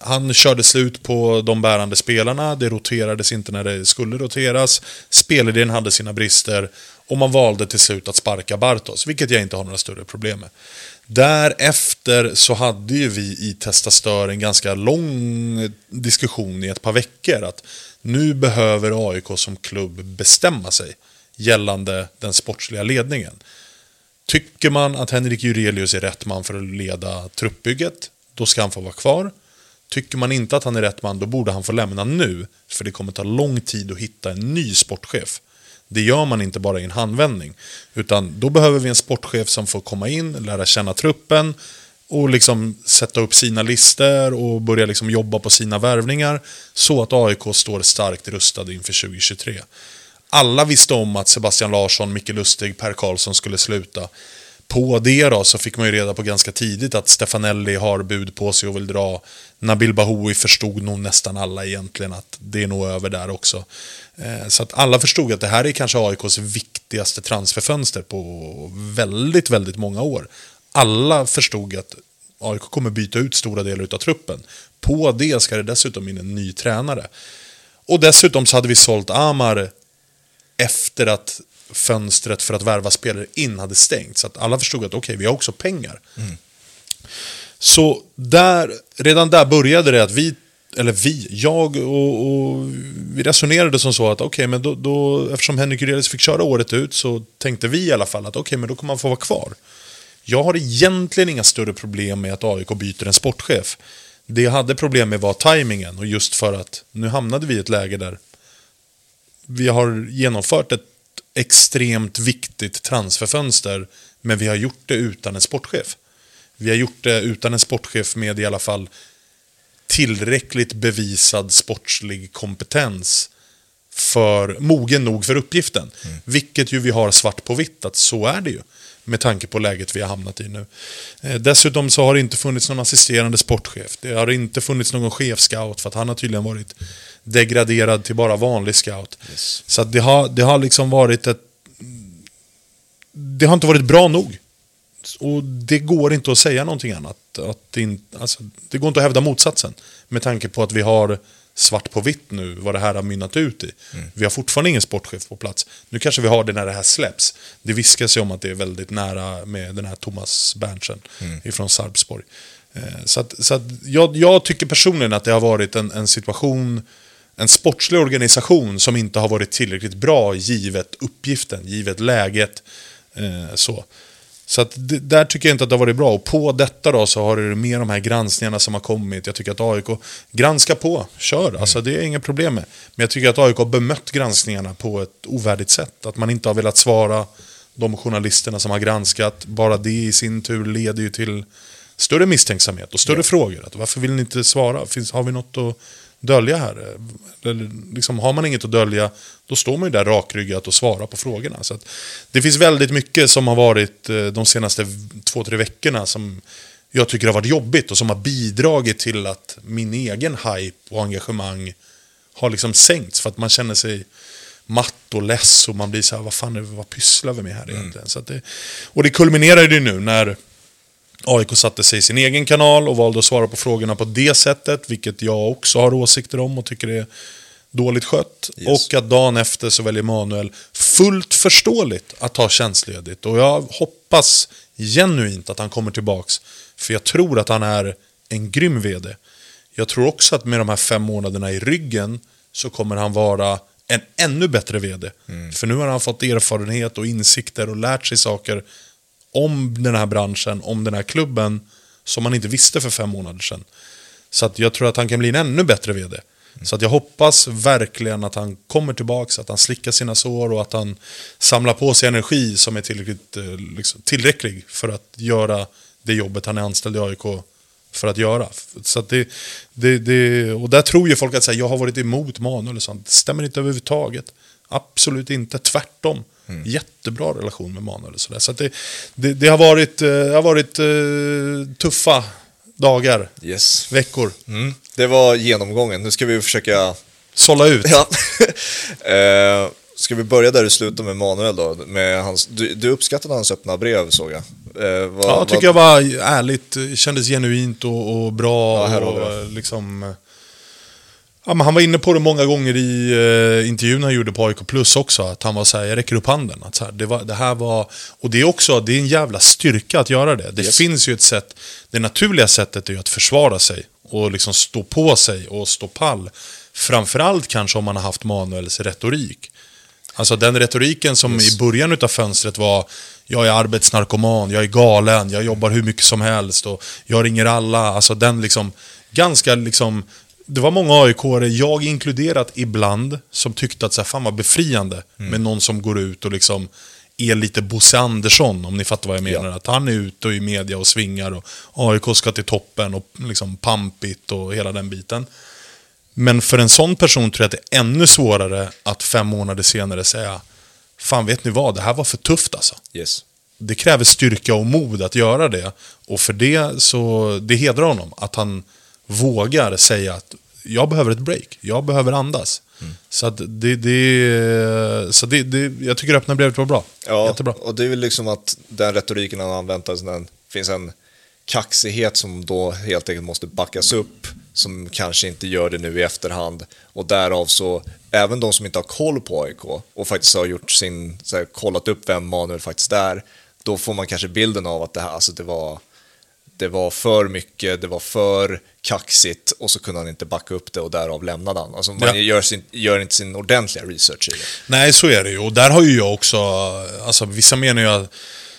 Han körde slut på de bärande spelarna, det roterades inte när det skulle roteras, spelidén hade sina brister och man valde till slut att sparka Bartos, vilket jag inte har några större problem med. Därefter så hade ju vi i Testa Stör en ganska lång diskussion i ett par veckor att nu behöver AIK som klubb bestämma sig gällande den sportsliga ledningen. Tycker man att Henrik Jurelius är rätt man för att leda truppbygget, då ska han få vara kvar. Tycker man inte att han är rätt man, då borde han få lämna nu, för det kommer ta lång tid att hitta en ny sportchef. Det gör man inte bara i en handvändning. Utan då behöver vi en sportchef som får komma in, lära känna truppen och liksom sätta upp sina lister och börja liksom jobba på sina värvningar så att AIK står starkt rustade inför 2023. Alla visste om att Sebastian Larsson, Micke Lustig, Per Karlsson skulle sluta. På det då så fick man ju reda på ganska tidigt att Stefanelli har bud på sig och vill dra. Nabil Bahoui förstod nog nästan alla egentligen att det är nog över där också. Eh, så att alla förstod att det här är kanske AIKs viktigaste transferfönster på väldigt, väldigt många år. Alla förstod att AIK kommer byta ut stora delar av truppen. På det ska det dessutom in en ny tränare. Och dessutom så hade vi sålt Amar efter att fönstret för att värva spelare in hade stängt. Så att alla förstod att okej, vi har också pengar. Så där, redan där började det att vi, eller vi, jag och, och vi resonerade som så att okej, men då, då, eftersom Henrik Jurelius fick köra året ut så tänkte vi i alla fall att okej, men då kommer han få vara kvar. Jag har egentligen inga större problem med att AIK byter en sportchef. Det jag hade problem med var tajmingen och just för att nu hamnade vi i ett läge där vi har genomfört ett extremt viktigt transferfönster, men vi har gjort det utan en sportchef. Vi har gjort det utan en sportchef med i alla fall tillräckligt bevisad sportslig kompetens för mogen nog för uppgiften. Vilket ju vi har svart på vitt att så är det ju. Med tanke på läget vi har hamnat i nu. Eh, dessutom så har det inte funnits någon assisterande sportchef. Det har inte funnits någon chefscout för att han har tydligen varit degraderad till bara vanlig scout. Så att det, har, det har liksom varit ett... Det har inte varit bra nog. Och det går inte att säga någonting annat. Att det, in, alltså, det går inte att hävda motsatsen. Med tanke på att vi har svart på vitt nu vad det här har mynnat ut i. Vi har fortfarande ingen sportchef på plats. Nu kanske vi har det när det här släpps. Det viskas ju om att det är väldigt nära med den här Thomas Berntsen ifrån Sarpsborg. Eh, Så, att, så att jag, jag tycker personligen att det har varit en, en situation, en sportslig organisation som inte har varit tillräckligt bra givet uppgiften, givet läget. Eh, så. Så att det, där tycker jag inte att det har varit bra. Och på detta då så har det med de här granskningarna som har kommit. Jag tycker att AIK, granska på, kör. Alltså det är inga problem med. Men jag tycker att AIK har bemött granskningarna på ett ovärdigt sätt. Att man inte har velat svara de journalisterna som har granskat. Bara det i sin tur leder ju till större misstänksamhet och större frågor. Att varför vill ni inte svara? Finns, har vi något att dölja här? Liksom, har man inget att dölja, då står man ju där rakryggat och svarar på frågorna. Så det finns väldigt mycket som har varit eh, de senaste två, tre veckorna som jag tycker har varit jobbigt och som har bidragit till att min egen hype och engagemang har liksom sänkts. För att man känner sig matt och less och man blir så här, vad fan är, vad pysslar vi med här egentligen? Mm. Så det, och det kulminerade ju nu när AIK satte sig i sin egen kanal och valde att svara på frågorna på det sättet, vilket jag också har åsikter om och tycker är dåligt skött. Yes. Och att dagen efter så väljer Manuel fullt förståeligt att ta tjänstledigt. Och jag hoppas genuint att han kommer tillbaks. För jag tror att han är en grym vd. Jag tror också att med de här fem månaderna i ryggen så kommer han vara en ännu bättre vd. Mm. För nu har han fått erfarenhet och insikter och lärt sig saker om den här branschen, om den här klubben, som man inte visste för fem månader sedan. Så att jag tror att han kan bli en ännu bättre vd. Mm. Så att jag hoppas verkligen att han kommer tillbaka, att han slickar sina sår och att han samlar på sig energi som är tillräckligt, eh, liksom, tillräcklig för att göra det jobbet han är anställd i AIK för att göra. Så att det, det, det, och där tror ju folk att här, jag har varit emot Manuel och sånt. Det stämmer inte överhuvudtaget. Absolut inte, tvärtom. Mm. Jättebra relation med Manuel och. Så, så det, det, det, har varit, eh, det har varit uh, tuffa dagar, yes. veckor. Mm. Det var genomgången, nu ska vi försöka... Sålla ut. Ja. uh, (laughs) ska vi börja där du slutade med Manuel då? Med hans, du, du uppskattade hans öppna brev såg jag. Uh, vad, ja, jag tycker vad... jag var ärligt, kändes genuint och, och bra. Ja, och, liksom, Ja, men han var inne på det många gånger i eh, intervjun han gjorde på AIK Plus också. Att han var så här, jag räcker upp handen. Att så här, det, var, det här var... Och det är också, det är en jävla styrka att göra det. Det yes. finns ju ett sätt, det naturliga sättet är ju att försvara sig. Och liksom stå på sig och stå pall. Framförallt kanske om man har haft Manuels retorik. Alltså den retoriken som yes. i början av fönstret var jag är arbetsnarkoman, jag är galen, jag jobbar hur mycket som helst och jag ringer alla. Alltså den liksom ganska liksom det var många aik jag inkluderat ibland, som tyckte att så här, fan vad befriande mm. med någon som går ut och liksom är lite Bosse Andersson, om ni fattar vad jag menar. Ja. Att han är ute och i media och svingar och AIK ska till toppen och liksom pampigt och hela den biten. Men för en sån person tror jag att det är ännu svårare att fem månader senare säga Fan vet ni vad, det här var för tufft alltså. Yes. Det kräver styrka och mod att göra det. Och för det så, det hedrar honom att han vågar säga att jag behöver ett break, jag behöver andas. Mm. Så, att det, det, så det, det, jag tycker öppna brevet var bra. Ja, Jättebra. och det är väl liksom att den retoriken han använt, alltså den finns en kaxighet som då helt enkelt måste backas upp, som kanske inte gör det nu i efterhand. Och därav så, även de som inte har koll på AIK och faktiskt har gjort sin, så här, kollat upp vem Manuel faktiskt är, då får man kanske bilden av att det här, alltså det var det var för mycket, det var för kaxigt och så kunde han inte backa upp det och därav lämnade han. Alltså man ja. gör, sin, gör, inte sin ordentliga research i det. Nej, så är det ju. Och där har ju jag också, alltså vissa menar ju att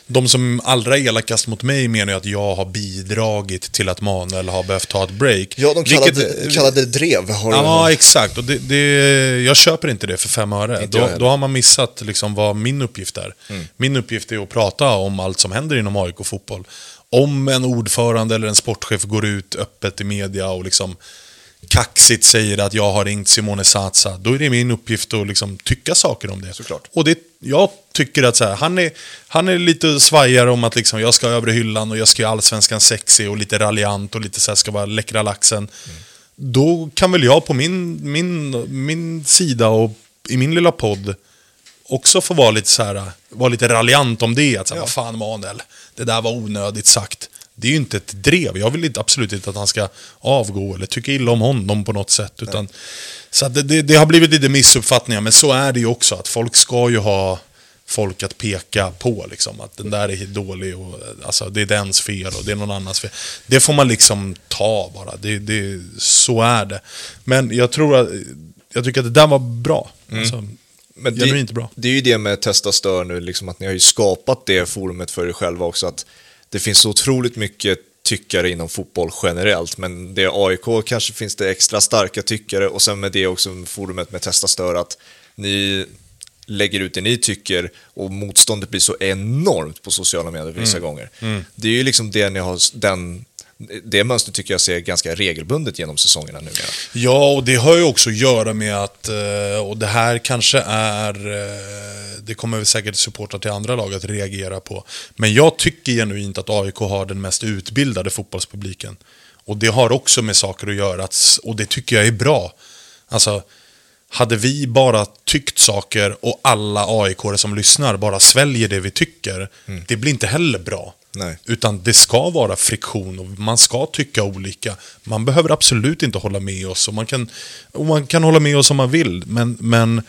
de som allra elakast mot mig menar ju att jag har bidragit till att Manuel har behövt ta ett break. Ja, de kallade, vilket, kallade det drev. Har ja, exakt. Och det, det, jag köper inte det för fem öre. Då, då, har man missat liksom vad min uppgift är. Mm. Min uppgift är att prata om allt som händer inom AIK fotboll om en ordförande eller en sportchef går ut öppet i media och liksom kaxigt säger att jag har ringt Simone Satsa, då är det min uppgift att liksom tycka saker om det. Såklart. Och det, jag tycker att så här, han, är, han är lite svajare om att liksom, jag ska över hyllan och jag ska göra allsvenskan sexig och lite raljant och lite så här, ska vara läckra laxen. Mm. Då kan väl jag på min, min, min sida och i min lilla podd också få vara lite så här, vara lite raljant om det. Att säga, ja. vad fan Manuel, det där var onödigt sagt. Det är ju inte ett drev. Jag vill inte, absolut inte att han ska avgå eller tycka illa om honom på något sätt. Utan, så det, det, det, har blivit lite missuppfattningar, men så är det ju också. Att folk ska ju ha folk att peka på. Liksom, att den där är dålig och alltså, det är dens fel och det är någon annans fel. Det får man liksom ta bara. Det, det, så är det. Men jag tror att, jag tycker att det där var bra. Mm. Alltså, men det, inte bra. det är ju det med Testa Stör nu, liksom att ni har ju skapat det forumet för er själva också. Att det finns så otroligt mycket tyckare inom fotboll generellt, men det är AIK kanske finns det extra starka tyckare och sen med det också forumet med Testa Stör att ni lägger ut det ni tycker och motståndet blir så enormt på sociala medier vissa gånger. Det är ju liksom det ni har, den, det mönstret tycker jag ser ganska regelbundet genom säsongerna numera. Ja, och det har ju också att göra med att, eh, och det här kanske är, eh, det kommer väl säkert supportrar till andra lag att reagera på. Men jag tycker genuint att AIK har den mest utbildade fotbollspubliken. Och det har också med saker att göra, och det tycker jag är bra. Alltså, hade vi bara tyckt saker och alla aik som lyssnar bara sväljer det vi tycker, det blir inte heller bra. Nej. Utan det ska vara friktion och man ska tycka olika. Man behöver absolut inte hålla med oss och man kan, och man kan hålla med oss om man vill. Men, men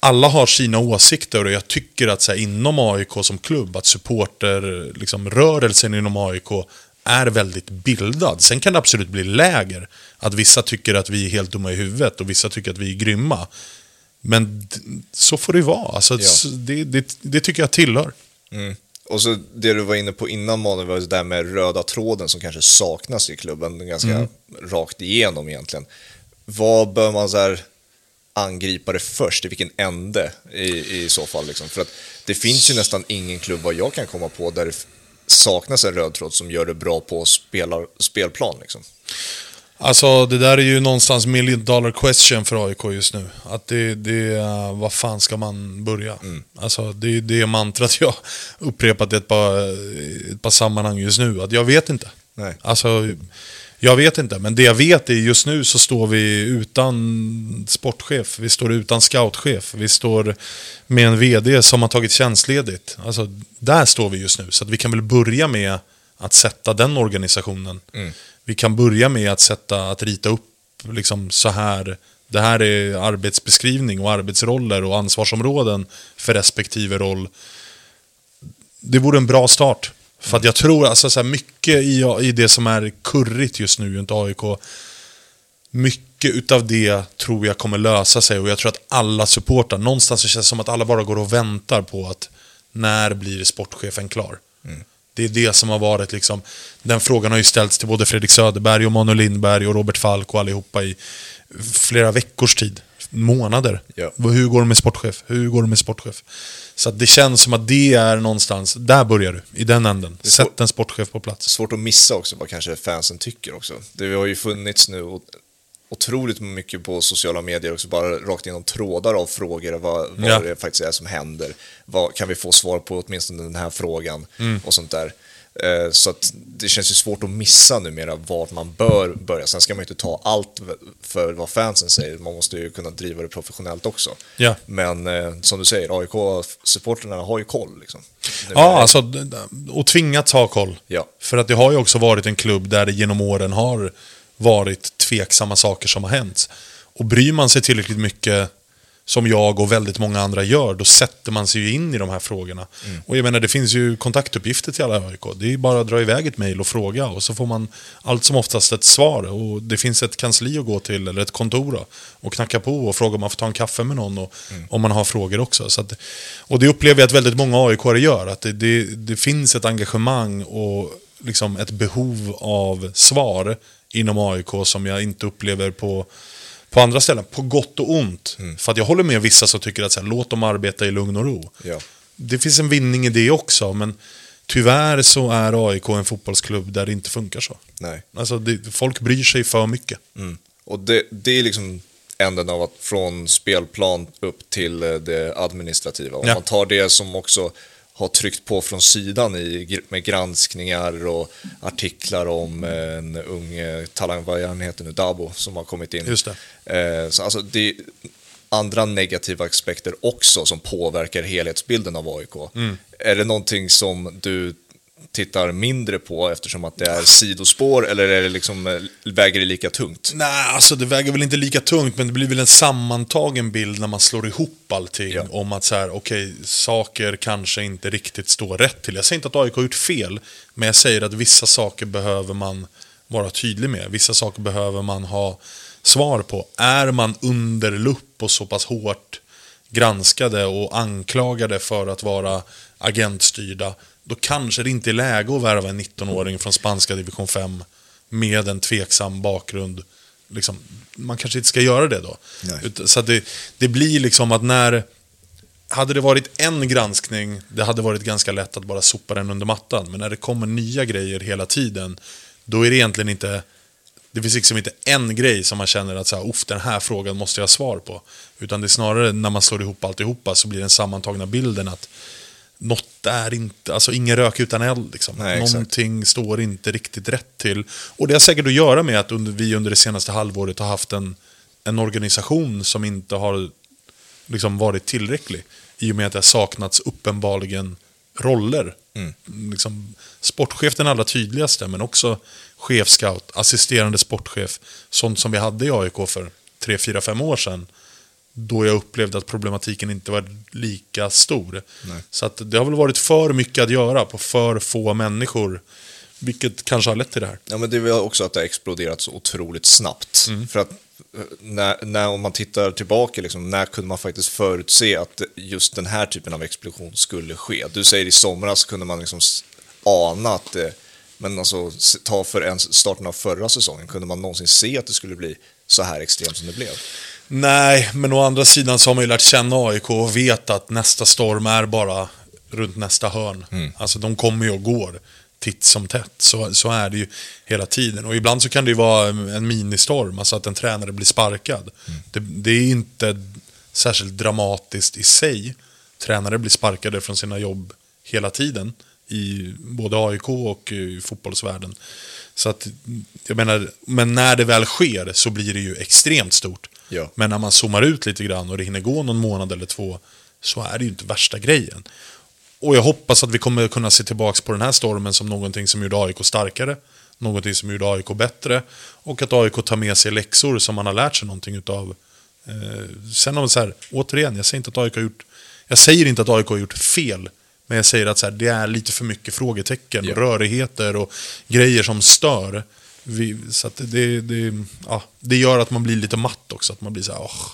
alla har sina åsikter och jag tycker att så här, inom AIK som klubb, att supporter, liksom, rörelsen inom AIK är väldigt bildad. Sen kan det absolut bli läger. Att vissa tycker att vi är helt dumma i huvudet och vissa tycker att vi är grymma. Men så får det vara. Alltså, Ja. det, det, det tycker jag tillhör. Mm. Och så det du var inne på innan Manuel var det där med röda tråden som kanske saknas i klubben ganska rakt igenom egentligen. Vad bör man så här angripa det först? I vilken ände i, i så fall? Liksom? För att det finns ju nästan ingen klubb vad jag kan komma på där det saknas en röd tråd som gör det bra på spelar, spelplan. Liksom. Alltså det där är ju någonstans million dollar question för AIK just nu. Att det, det uh, vad fan ska man börja? Alltså det är det mantrat jag (laughs) upprepat i ett par, ett par sammanhang just nu. Att jag vet inte. Nej. Alltså, jag vet inte, men det jag vet är just nu så står vi utan sportchef, vi står utan scoutchef, vi står med en VD som har tagit tjänstledigt. Alltså, där står vi just nu, så att vi kan väl börja med att sätta den organisationen. Vi kan börja med att sätta, att rita upp liksom så här, det här är arbetsbeskrivning och arbetsroller och ansvarsområden för respektive roll det vore en bra start. För att jag tror alltså så här, mycket i, i det som är kurrigt just nu runt AIK, mycket utav det tror jag kommer lösa sig och jag tror att alla supportar. någonstans så känns det som att alla bara går och väntar på att när blir sportchefen klar? Mm. Det är det som har varit liksom, den frågan har ju ställts till både Fredrik Söderberg och Manuel Lindberg och Robert Falk och allihopa i flera veckors tid, månader. Ja. Hur går det med sportchef? Hur går det med sportchef? Så att det känns som att det är någonstans, där börjar du, i den änden. Sätt en sportchef på plats. Svårt att missa också vad kanske fansen tycker också. Det har ju funnits nu otroligt mycket på sociala medier också, bara rakt igenom trådar av frågor, vad, vad Ja. det faktiskt är som händer. Vad, kan vi få svar på åtminstone den här frågan Mm. och sånt där. Eh, Så att det känns ju svårt att missa numera vart man bör börja. Sen ska man ju inte ta allt för vad fansen säger, man måste ju kunna driva det professionellt också. Ja. Men eh, som du säger, AIK-supportrarna har ju koll. Liksom. Ja, alltså, och tvingats ha koll. Ja. För att det har ju också varit en klubb där det genom åren har varit tveksamma saker som har hänt. Och bryr man sig tillräckligt mycket, som jag och väldigt många andra gör, då sätter man sig ju in i de här frågorna. Och jag menar, det finns ju kontaktuppgifter till alla AIK. Det är bara att dra iväg ett mejl och fråga och så får man allt som oftast ett svar. Och det finns ett kansli att gå till, eller ett kontor då, och knacka på och fråga om man får ta en kaffe med någon och, om man har frågor också. Så att, och det upplever jag att väldigt många AIK gör, att det, det, det finns ett engagemang och liksom ett behov av svar inom AIK som jag inte upplever på, på andra ställen. På gott och ont. För att jag håller med vissa som tycker att så här, låt dem arbeta i lugn och ro. Ja. Det finns en vinning i det också, men tyvärr så är AIK en fotbollsklubb där det inte funkar så. Nej. Alltså, det, folk bryr sig för mycket. Mm. Och det, det är liksom änden av att från spelplan upp till eh, det administrativa. Om Ja. man tar det som också har tryckt på från sidan i, med granskningar och artiklar om eh, en ung talang, vad han heter nu, Dabo, som har kommit in. Just Eh, så alltså det är andra negativa aspekter också som påverkar helhetsbilden av AIK. Mm. Är det någonting som du tittar mindre på eftersom att det är sidospår eller är det liksom, eh, väger det lika tungt? Nej, alltså det väger väl inte lika tungt, men det blir väl en sammantagen bild när man slår ihop allting. Ja. Om att så här, okej, saker kanske inte riktigt står rätt till. Jag säger inte att AIK har gjort fel, men jag säger att vissa saker behöver man vara tydlig med. Vissa saker behöver man ha svar på. Är man under lupp och så pass hårt granskade och anklagade för att vara agentstyrda, då kanske det inte är läge att värva en 19-åring från spanska division 5 med en tveksam bakgrund. Liksom, man kanske inte ska göra det då. Nej. Så det, det blir liksom att när... hade det varit en granskning, det hade varit ganska lätt att bara sopa den under mattan. Men när det kommer nya grejer hela tiden, då är det egentligen inte... Det finns liksom inte en grej som man känner att så här, den här frågan måste jag ha svar på. Utan det är snarare när man slår ihop alltihopa så blir den sammantagna bilden att något är inte, alltså ingen rök utan eld. Liksom. Nej, exakt. Någonting står inte riktigt rätt till. Och det har säkert att göra med att under, vi under det senaste halvåret har haft en, en organisation som inte har liksom varit tillräcklig. I och med att det har saknats uppenbarligen roller. Mm. Liksom, sportchef den allra tydligaste, men också chefscout, assisterande sportchef. Sånt som vi hade i AIK för tre, fyra, fem år sedan. Då jag upplevde att problematiken inte var lika stor. Nej. Så att det har väl varit för mycket att göra på för få människor. Vilket kanske har lett till det här. Ja, men det är väl också att det har exploderat så otroligt snabbt. För att eh, när, när om man tittar tillbaka, liksom, när kunde man faktiskt förutse att just den här typen av explosion skulle ske? Du säger i somras kunde man liksom ana att det, men alltså ta för en starten av förra säsongen, kunde man någonsin se att det skulle bli så här extremt som det blev? Nej, men å andra sidan så har man ju lärt känna AIK och vet att nästa storm är bara runt nästa hörn. Alltså de kommer ju och går titt som tätt. Så, så är det ju hela tiden. Och ibland så kan det ju vara en ministorm, alltså att en tränare blir sparkad. Det, det är inte särskilt dramatiskt i sig. Tränare blir sparkade från sina jobb hela tiden. I både AIK och i fotbollsvärlden. Så att, jag menar, men när det väl sker så blir det ju extremt stort. Ja. Men när man zoomar ut lite grann och det hinner gå någon månad eller två så är det ju inte värsta grejen. Och jag hoppas att vi kommer kunna se tillbaka på den här stormen som någonting som gjorde AIK starkare. Någonting som gjorde AIK bättre. Och att AIK tar med sig läxor som man har lärt sig någonting utav. Eh, sen om så här, återigen, jag säger inte att AIK har gjort, jag säger inte att AIK har gjort fel. Men jag säger att så här, det är lite för mycket frågetecken, Ja. rörigheter och grejer som stör. Vi, så det, det, ja, det gör att man blir lite matt också. Att man blir så här, åh,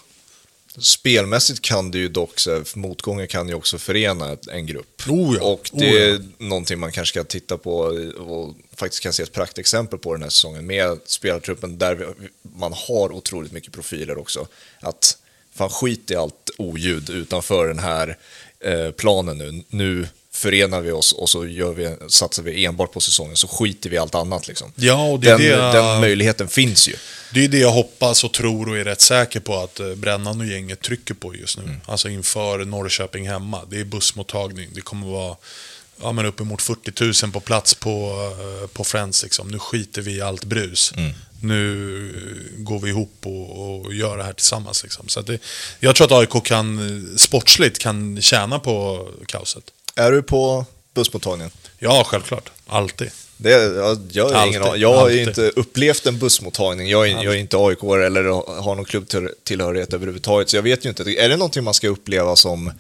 Spelmässigt kan det ju dock, så här, motgångar kan ju också förena en grupp. Oh ja, Och oh det ja. är någonting man kanske ska titta på och faktiskt kan se ett praktexempel på den här säsongen med spelartruppen där man har otroligt mycket profiler också. Att fan skit i allt oljud utanför den här eh, planen nu. Nu förenar vi oss och så gör vi, satsar vi enbart på säsongen så skiter vi i allt annat. Liksom. Ja, och det är den, det- den möjligheten finns ju. Det är det jag hoppas och tror och är rätt säker på att eh, Brännan och gänget trycker på just nu. Alltså inför Norrköping hemma. Det är bussmottagning. Det kommer vara ja, men uppemot 40 000 på plats på, eh, på Friends. Liksom. Nu skiter vi i allt brus. Nu eh, går vi ihop och, och gör det här tillsammans. Liksom. Så det, jag tror att AIK kan, eh, sportsligt kan tjäna på kaoset. Är du på bussmottagningen? Ja, självklart. Alltid. Det, jag, jag, ingen, Alltid, aning. jag har ju inte upplevt en bussmottagning. Jag är, jag är inte aik eller har någon klubbtillhörighet överhuvudtaget, så jag vet ju inte. Är det någonting man ska uppleva som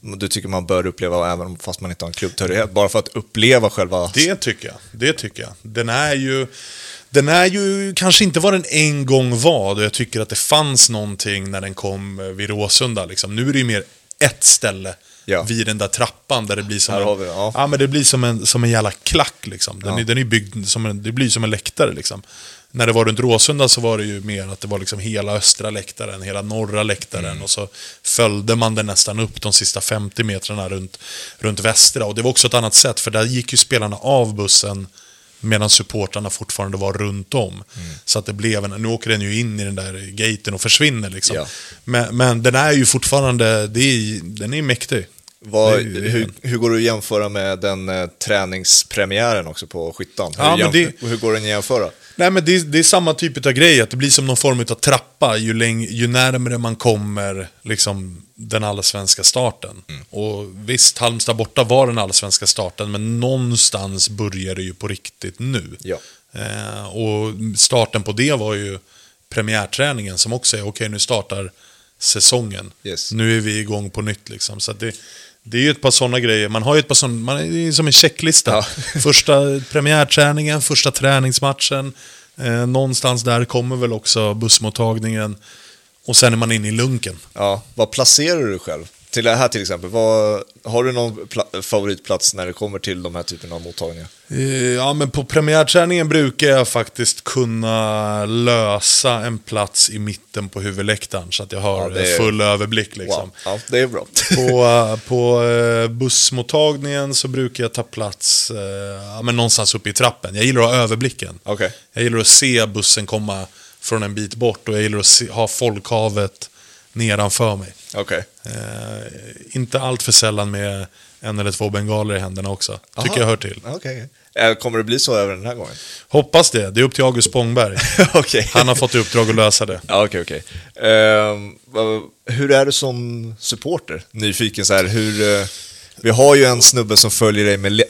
du tycker man bör uppleva även fast man inte har en klubbtillhörighet? Bara för att uppleva själva... Det tycker jag. Det tycker jag. Den är ju... Den är ju kanske inte vad den en gång var, då jag tycker att det fanns någonting när den kom eh, vid Råsunda. Liksom. Nu är det ju mer ett ställe Ja. vid den där trappan där det blir som en, vi det, ja. men det blir som en, som en jävla klack. Liksom. Den, Ja. är, den är byggd som en, det blir som en läktare. Liksom. När det var runt Råsunda så var det ju mer att det var liksom hela östra läktaren, hela norra läktaren. Mm. Och så följde man den nästan upp de sista 50 metrarna runt, runt västra. Och det var också ett annat sätt, för där gick ju spelarna av bussen medan supportrarna fortfarande var runt om. Mm. Så att det blev en, nu åker den ju in i den där gaten och försvinner liksom. Ja. Men, men den är ju fortfarande, det är, den är mäktig. Vad, hur, hur går det att jämföra med den eh, träningspremiären också på Skyttan? Hur, Ja, det- hur går den att jämföra? Nej men det, är- det är samma typ av grej, att det blir som någon form av trappa ju, läng, ju närmare man kommer liksom, den allsvenska starten. Mm. Och visst, Halmstad borta var den allsvenska starten, men någonstans börjar det ju på riktigt nu. Ja. Eh, och starten på det var ju premiärträningen som också är, okej nu startar säsongen. Yes. Nu är vi igång på nytt liksom. Så det, det är ju ett par sådana grejer. Man har ju ett par sådana, man är som en checklista. Ja. (laughs) Första premiärträningen, första träningsmatchen. Eh, någonstans där kommer väl också bussmottagningen. Och sen är man inne i lunken. Ja, vad placerar du själv? Till det här till exempel, vad, har du någon pla- favoritplats när det kommer till de här typerna av mottagningar? Eh, Ja, men på premiärträningen brukar jag faktiskt kunna lösa en plats i mitten på huvudläktaren så att jag har Ja, är- full överblick. Liksom. Wow, ja, det är bra. På, eh, på eh, bussmottagningen så brukar jag ta plats ja, men någonstans uppe i trappen. Jag gillar att ha överblicken. Okej. Jag gillar att se bussen komma från en bit bort och jag gillar att se, ha folkhavet nedanför mig. Okej. Eh, inte allt för sällan med en eller två bengaler i händerna också. Tycker Aha. jag hör till. Okej. Eh, Kommer det bli så även den här gången? Hoppas det. Det är upp till August Spångberg. (laughs) Okej. Han har fått i uppdrag att lösa det. Ja, okej. Ehm, vad- hur är du som supporter? Nyfiken så här, hur... eh, vi har ju en snubbe som följer dig med, (laughs)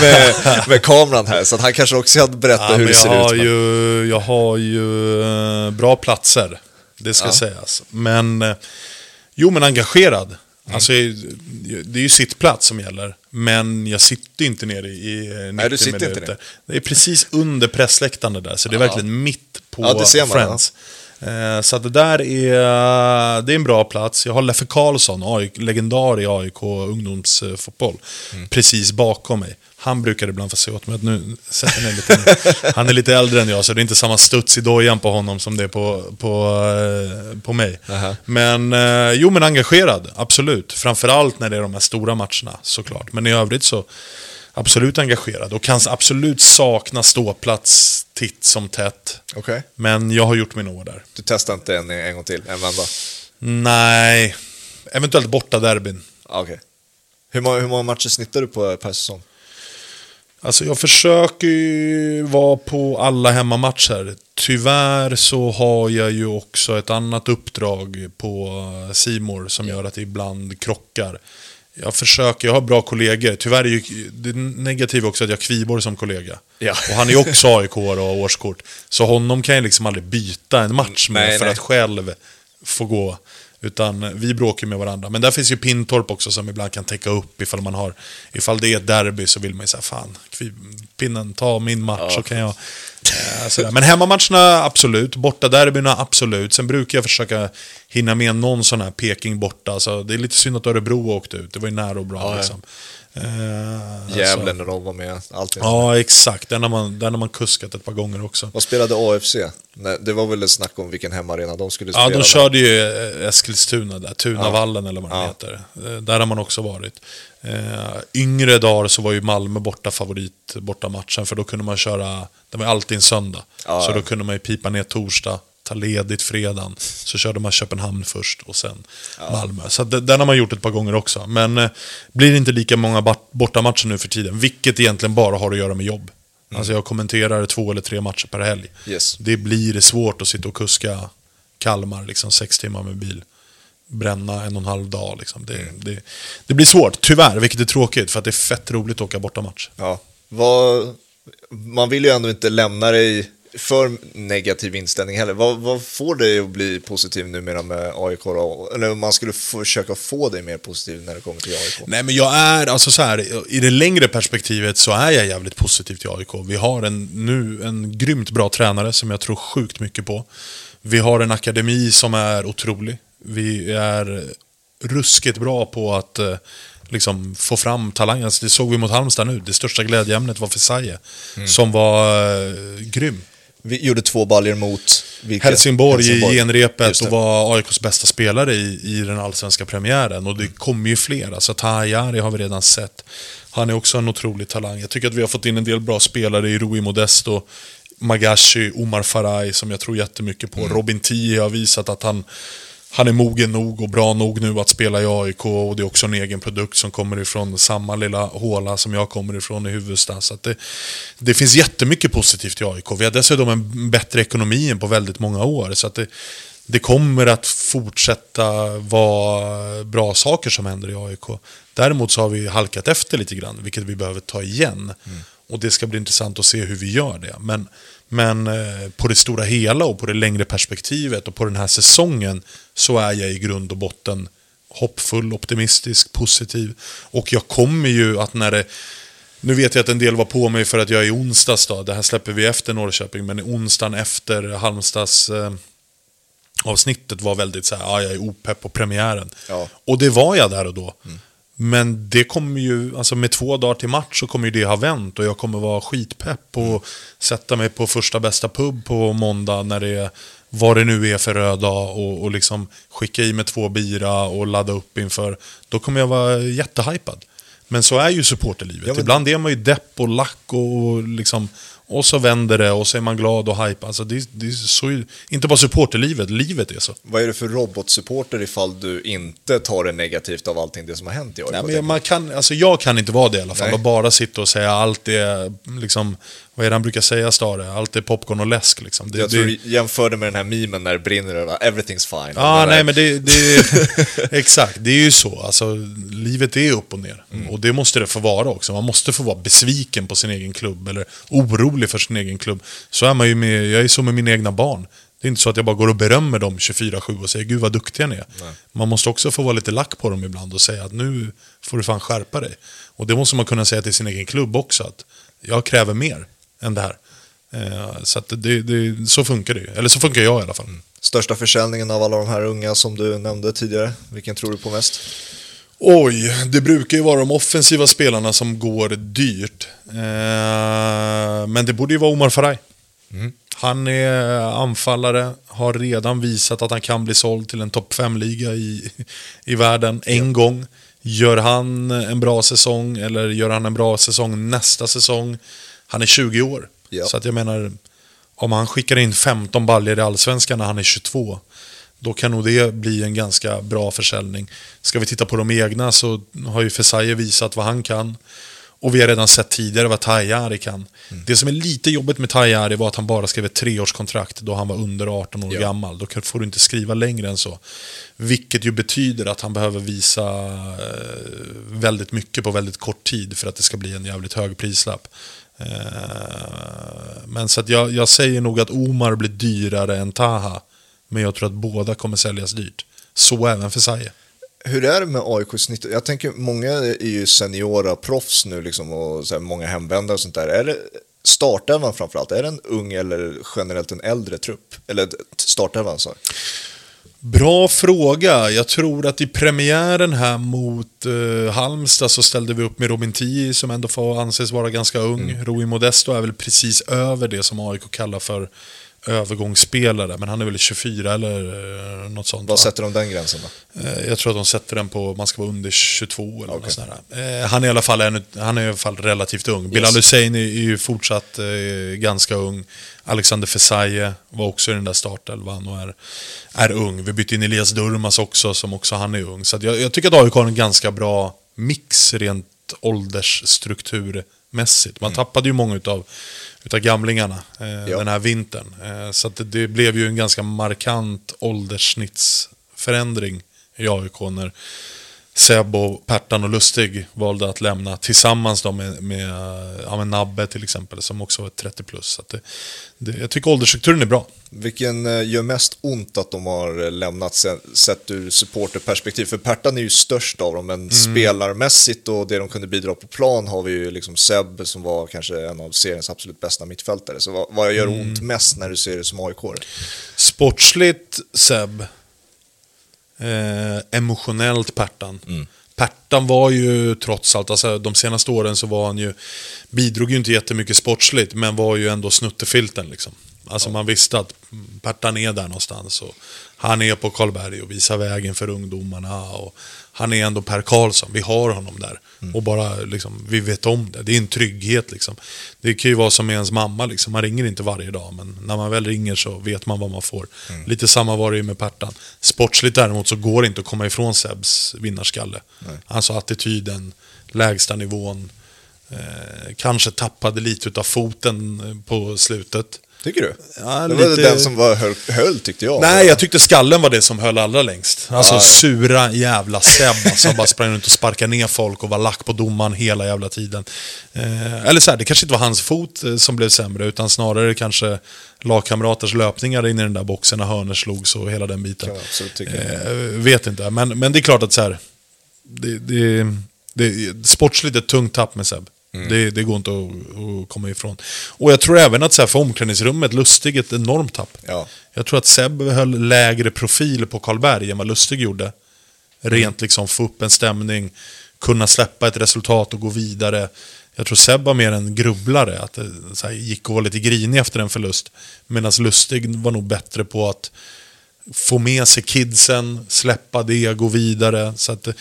med, med kameran här, så att han kanske också kan berätta Ja, hur det ser har ut. men- ju, jag har ju eh, bra platser, det ska Ja. sägas. Men, jo men engagerad. Mm. Alltså, det är ju sittplats som gäller. Men jag sitter inte nere i eh, 90 du sitter inte ner. Det är precis under pressläktaren där, så det är Ja. verkligen mitt på Ja, det ser man, Friends. Eh, Så att det där är, det är en bra plats. Jag har Leffe Karlsson, AIK, legendar i AIK ungdomsfotboll, Mm. precis bakom mig. Han brukar ibland få säga åt mig att nu sätter ner lite. (laughs) Han är lite äldre än jag, så det är inte samma studs i dojan på honom som det är på, på, eh, på mig. Aha. Men, eh, jo men engagerad, absolut. Framförallt när det är de här stora matcherna, såklart. Men i övrigt så, absolut engagerad. Och kan absolut sakna ståplats titt som tätt. Okej. Men jag har gjort min år där. Du testar inte en, en gång till, en vända? Nej, eventuellt borta derbyn. Ja, Okej. Hur, många, hur många matcher snittar du på per säsong? Alltså jag försöker ju vara på alla hemmamatcher. Tyvärr så har jag ju också ett annat uppdrag på Simor som gör att det ibland krockar. Jag försöker, jag har bra kollegor. Tyvärr är ju det negativa också att jag har Kviborg som kollega. Ja. Och han är ju också AIK och har årskort. Så honom kan jag liksom aldrig byta en match med Nej, för nej. att själv få gå. Utan vi bråkar med varandra. Men där finns ju Pintorp också som ibland kan täcka upp ifall man har... Ifall det är ett derby så vill man ju säga fan, pinnen, ta min match så kan jag... Eh, sådär. Men hemmamatcherna, absolut. Borta derbyna, absolut. Sen brukar jag försöka hinna med någon sån här Peking borta. Så det är lite synd att Örebro åkte ut. Det var ju nära och bra Ja, ja. liksom. Eh, Gävle så- när de var med, allting. Ja, exakt. Den har, man, den har man kuskat ett par gånger också. Vad spelade AFC? Nej, det var väl ett snack om vilken hemmaarena de skulle Ja, spela. de körde ju eh, Eskilstuna där, Tunavallen eller vad den Ja. heter. Eh, Där har man också varit. Eh, yngre dagar så var ju Malmö borta favorit borta matchen för då kunde man köra, det var alltid en söndag. Ja. Så då kunde man ju pipa ner torsdag, ta ledigt fredagen. Så körde man Köpenhamn först och sen Malmö. Så det- den har man gjort ett par gånger också. Men eh, blir inte lika många bort- bortamatcher nu för tiden, vilket egentligen bara har att göra med jobb. Alltså jag kommenterar två eller tre matcher per helg. Yes. Det blir svårt att sitta och kuska Kalmar liksom sex timmar med bil. Bränna en och en halv dag liksom. Det, det, det blir svårt, tyvärr, vilket är tråkigt för att det är fett roligt att åka bortamatch. Ja. Vad, man vill ju ändå inte lämna dig för negativ inställning heller. Vad, vad får dig att bli positiv numera med AIK då? Eller om man skulle försöka få dig mer positiv när det kommer till AIK? Nej men jag är, alltså så här, i det längre perspektivet så är jag jävligt positiv till AIK. Vi har en, nu en grymt bra tränare som jag tror sjukt mycket på. Vi har en akademi som är otrolig. Vi är ruskigt bra på att eh, liksom, få fram talanger. Alltså, det såg vi mot Halmstad nu. Det största glädjeämnet var Fesaje, som var eh, grym. Vi gjorde två baljor mot vilka? Helsingborg, i genrepet och var AIKs bästa spelare i, i den allsvenska premiären. Och det kommer ju fler. Alltså Tahayari har vi redan sett. Han är också en otrolig talang. Jag tycker att vi har fått in en del bra spelare i Rui Modesto, Magashi, Omar Faraj som jag tror jättemycket på. Robin Tii har visat att han, han är mogen nog och bra nog nu att spela i AIK. Och det är också en egen produkt som kommer ifrån samma lilla håla som jag kommer ifrån i Huvudsta. Så det, det finns jättemycket positivt i AIK. Vi har dessutom en bättre ekonomi än på väldigt många år. Så det, det kommer att fortsätta vara bra saker som händer i AIK. Däremot så har vi halkat efter lite grann, vilket vi behöver ta igen. Och det ska bli intressant att se hur vi gör det. Men, men eh, på det stora hela och på det längre perspektivet och på den här säsongen så är jag i grund och botten hoppfull, optimistisk, positiv. Och jag kommer ju att när det... Nu vet jag att en del var på mig för att jag är i onsdags då. Det här släpper vi efter Norrköping, men i onsdagen efter Halmstads... Eh, avsnittet var väldigt så här, ja, jag är opepp på premiären. Ja. Och det var jag där och då. Men det kommer ju, alltså med två dagar till match så kommer ju det ha vänt och jag kommer vara skitpepp och sätta mig på första bästa pub på måndag när det är vad det nu är för röd dag och, och liksom skicka i mig två bira och ladda upp inför. Då kommer jag vara jättehypad. Men så är ju supporterlivet. Ibland är man ju depp och lack och liksom... Och så vänder det och så är man glad och hype. Alltså det, det är så, inte bara supporterlivet, livet är så. Vad är det för robotsupporter ifall du inte tar det negativt av allting det som har hänt i år? Nej, men man kan, alltså jag kan inte vara det i alla fall. Nej. Och bara sitta och säga allt är, liksom, vad är det han brukar säga Stare? Allt är popcorn och läsk liksom. Det, jag det, tror du jämförde med den här memen när det brinner över, everything's fine. Ja, Den nej där- men det, det (laughs) exakt, det är ju så. Alltså, livet är upp och ner. Mm. Och det måste det få vara också. Man måste få vara besviken på sin egen klubb, eller orolig för sin egen klubb. Så är man ju med, jag är så med mina egna barn. Det är inte så att jag bara går och berömmer dem 24-7 och säger gud vad duktiga ni är. Man måste också få vara lite lack på dem ibland och säga att nu får du fan skärpa dig. Och det måste man kunna säga till sin egen klubb också, att jag kräver mer än det här. Eh, Så, det, det, så funkar det ju. Eller så funkar jag i alla fall. Största försäljningen av alla de här unga som du nämnde tidigare, vilken tror du på mest? Oj, det brukar ju vara de offensiva spelarna som går dyrt. Eh, men det borde ju vara Omar Faraj. Han är anfallare, har redan visat att han kan bli såld till en topp 5-liga i, i världen en gång. Gör han en bra säsong, eller gör han en bra säsong nästa säsong, han är 20 år. Ja. Så att jag menar, om han skickar in 15 baljor i Allsvenskan när han är 22, då kan nog det bli en ganska bra försäljning. Ska vi titta på de egna så har ju Fesaje visat vad han kan. Och vi har redan sett tidigare vad Tajari kan. Det som är lite jobbigt med Tajari var att han bara skrev ett treårskontrakt då han var under 18 år Ja. gammal. Då får du inte skriva längre än så. Vilket ju betyder att han behöver visa eh, väldigt mycket på väldigt kort tid för att det ska bli en jävligt hög prislapp. Eh, men så att jag, jag säger nog att Omar blir dyrare än Taha. Men jag tror att båda kommer säljas dyrt. Så även för Saje. Hur är det med AIK snitt? Jag tänker, många är ju seniora proffs nu liksom och så här, många hemvändare och sånt där. Är det startelvan framförallt, är det en ung eller generellt en äldre trupp? Eller startelvan så? Bra fråga. Jag tror att i premiären här mot eh, Halmstad så ställde vi upp med Robin Tii som ändå får anses vara ganska ung. Mm. Rui Modesto är väl precis över det som AIK kallar för övergångsspelare. Men han är väl 24 eller eh, något sånt. Vad va? sätter de den gränsen då? Eh, Jag tror att de sätter den på, man ska vara under 22 eller Okej. något sånt där. Eh, Han är i alla fall, en, han är i alla fall relativt ung. Bilal Hussein är, ju fortsatt ganska ung. Alexander Fesaye var också i den där startelvan och är, är ung. Vi bytte in Elias Durmas också, som också han är ung. Så jag, jag tycker att AIK har en ganska bra mix rent åldersstrukturmässigt. Man tappade ju många utav, utav gamlingarna eh, Ja. den här vintern. Eh, så det blev ju en ganska markant ålderssnittsförändring i AIK när Seb och Pertan och Lustig valde att lämna tillsammans då med, med, ja, med Nabbe till exempel som också var 30 plus. Så det, det, jag tycker åldersstrukturen är bra. Vilken eh, gör mest ont att de har eh, lämnat se- sett ur supporterperspektiv? För Pertan är ju störst av dem, men spelarmässigt och det de kunde bidra på plan har vi ju liksom Seb som var kanske en av seriens absolut bästa mittfältare. Så vad, vad gör ont mest när du ser det som aik Sportsligt Seb. Eh, emotionellt Pertan. Pertan var ju trots allt, alltså de senaste åren så var han ju, bidrog ju inte jättemycket sportsligt, men var ju ändå snuttefilten liksom. Alltså man visste att Pertan är där någonstans och han är på Karlberg och visar vägen för ungdomarna och han är ändå Per Karlsson, vi har honom där. Och bara liksom, vi vet om det, det är en trygghet liksom. Det kan ju vara som med ens mamma liksom, man ringer inte varje dag men när man väl ringer så vet man vad man får. Lite samma var det ju med Pertan. Sportsligt däremot så går det inte att komma ifrån Sebs vinnarskalle. Alltså attityden, lägsta nivån, eh, kanske tappade lite utav foten eh, på slutet. Tycker du? Ja, det var lite- den som var höll, höll tyckte jag. Nej, jag tyckte skallen var det som höll allra längst. Alltså Ja. sura jävla Seb som bara sprang runt och sparkade ner folk och var lack på domaren hela jävla tiden. Eh, eller så här, det kanske inte var hans fot eh, som blev sämre, utan snarare kanske lagkamraters löpningar in i den där boxen när hörnor slogs och hela den biten. Tycka. Eh, vet inte, men, men det är klart att så här, det, det, det, sportsligt ett tungt tapp med Seb. Det, det går inte att, att komma ifrån. Och jag tror även att så här, för omklädningsrummet, Lustig ett enormt tapp. Ja. Jag tror att Seb höll lägre profil på Karlberg än vad Lustig gjorde. Rent liksom få upp en stämning, kunna släppa ett resultat och gå vidare. Jag tror Seb var mer en grubblare, att det så här, gick och var lite grinig efter en förlust. Medan Lustig var nog bättre på att få med sig kidsen, släppa det, gå vidare. Så att eh,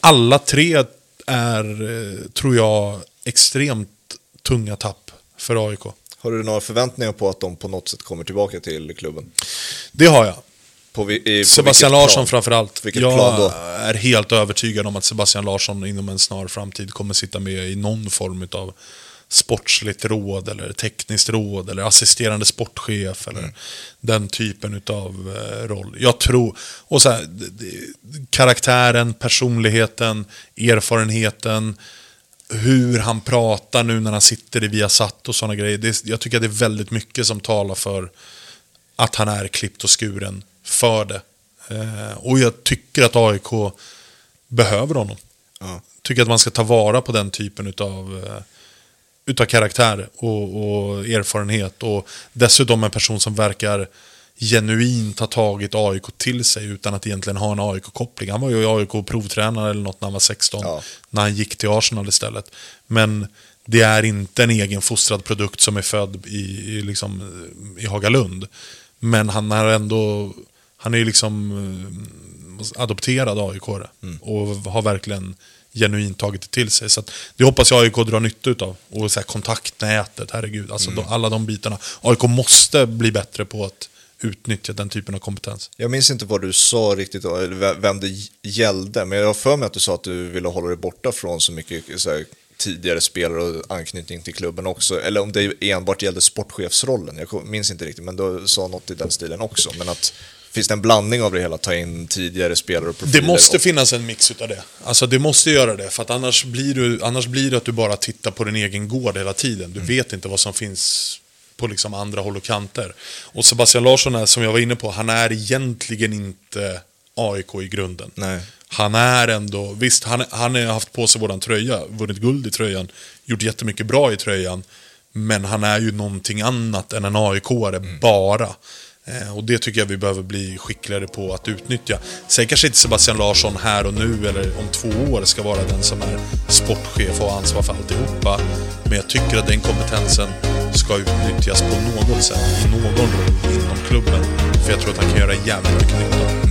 alla tre är, eh, tror jag, extremt tunga tapp för AIK. Har du några förväntningar på att de på något sätt kommer tillbaka till klubben? Det har jag. På, i, på Sebastian Larsson framförallt. Vilket jag plan då? är helt övertygad om att Sebastian Larsson inom en snar framtid kommer sitta med i någon form av sportsligt råd eller tekniskt råd eller assisterande sportchef eller Mm. den typen av roll. Jag tror, och så här, karaktären, personligheten, erfarenheten, hur han pratar nu när han sitter i Viasat och sådana grejer. Det, jag tycker att det är väldigt mycket som talar för att han är klippt och skuren för det. Eh, och jag tycker att AIK behöver honom. Ja. Tycker att man ska ta vara på den typen utav, eh, utav karaktär och, och erfarenhet. Och dessutom en person som verkar genuint ha tagit AIK till sig utan att egentligen ha en AIK-koppling. Han var ju AIK-provtränare eller något när han var 16. Ja. När han gick till Arsenal istället. Men det är inte en egen fostrad produkt som är född i, i, liksom, i Hagalund. Men han är ändå, han är ju liksom eh, adopterad aik och har verkligen genuint tagit det till sig. Så det hoppas jag AIK drar nytta utav. Och så här, kontaktnätet, herregud. Alltså de, alla de bitarna. AIK måste bli bättre på att utnyttja den typen av kompetens. Jag minns inte vad du sa riktigt, eller vem det gällde, men jag har för mig att du sa att du ville hålla dig borta från så mycket så här, tidigare spelare och anknytning till klubben också. Eller om det enbart gällde sportchefsrollen, jag minns inte riktigt, men du sa något i den stilen också. Men att finns det en blandning av det hela, ta in tidigare spelare och profiler? Det måste och, finnas en mix utav det. Alltså det måste göra det, för att annars blir, du, annars blir det att du bara tittar på din egen gård hela tiden. Du vet inte vad som finns på liksom andra håll och kanter. Och Sebastian Larsson är, som jag var inne på, han är egentligen inte AIK i grunden. Nej. Han är ändå, visst han, han har haft på sig våran tröja, vunnit guld i tröjan, gjort jättemycket bra i tröjan. Men han är ju någonting annat än en AIK-are bara. Eh, och det tycker jag vi behöver bli skickligare på att utnyttja. Sen kanske inte Sebastian Larsson här och nu eller om två år ska vara den som är sportchef och har ansvar för alltihopa. Men jag tycker att den kompetensen ska utnyttjas på något sätt, i någon roll inom klubben. För jag tror att han kan göra jävligt mycket nytta.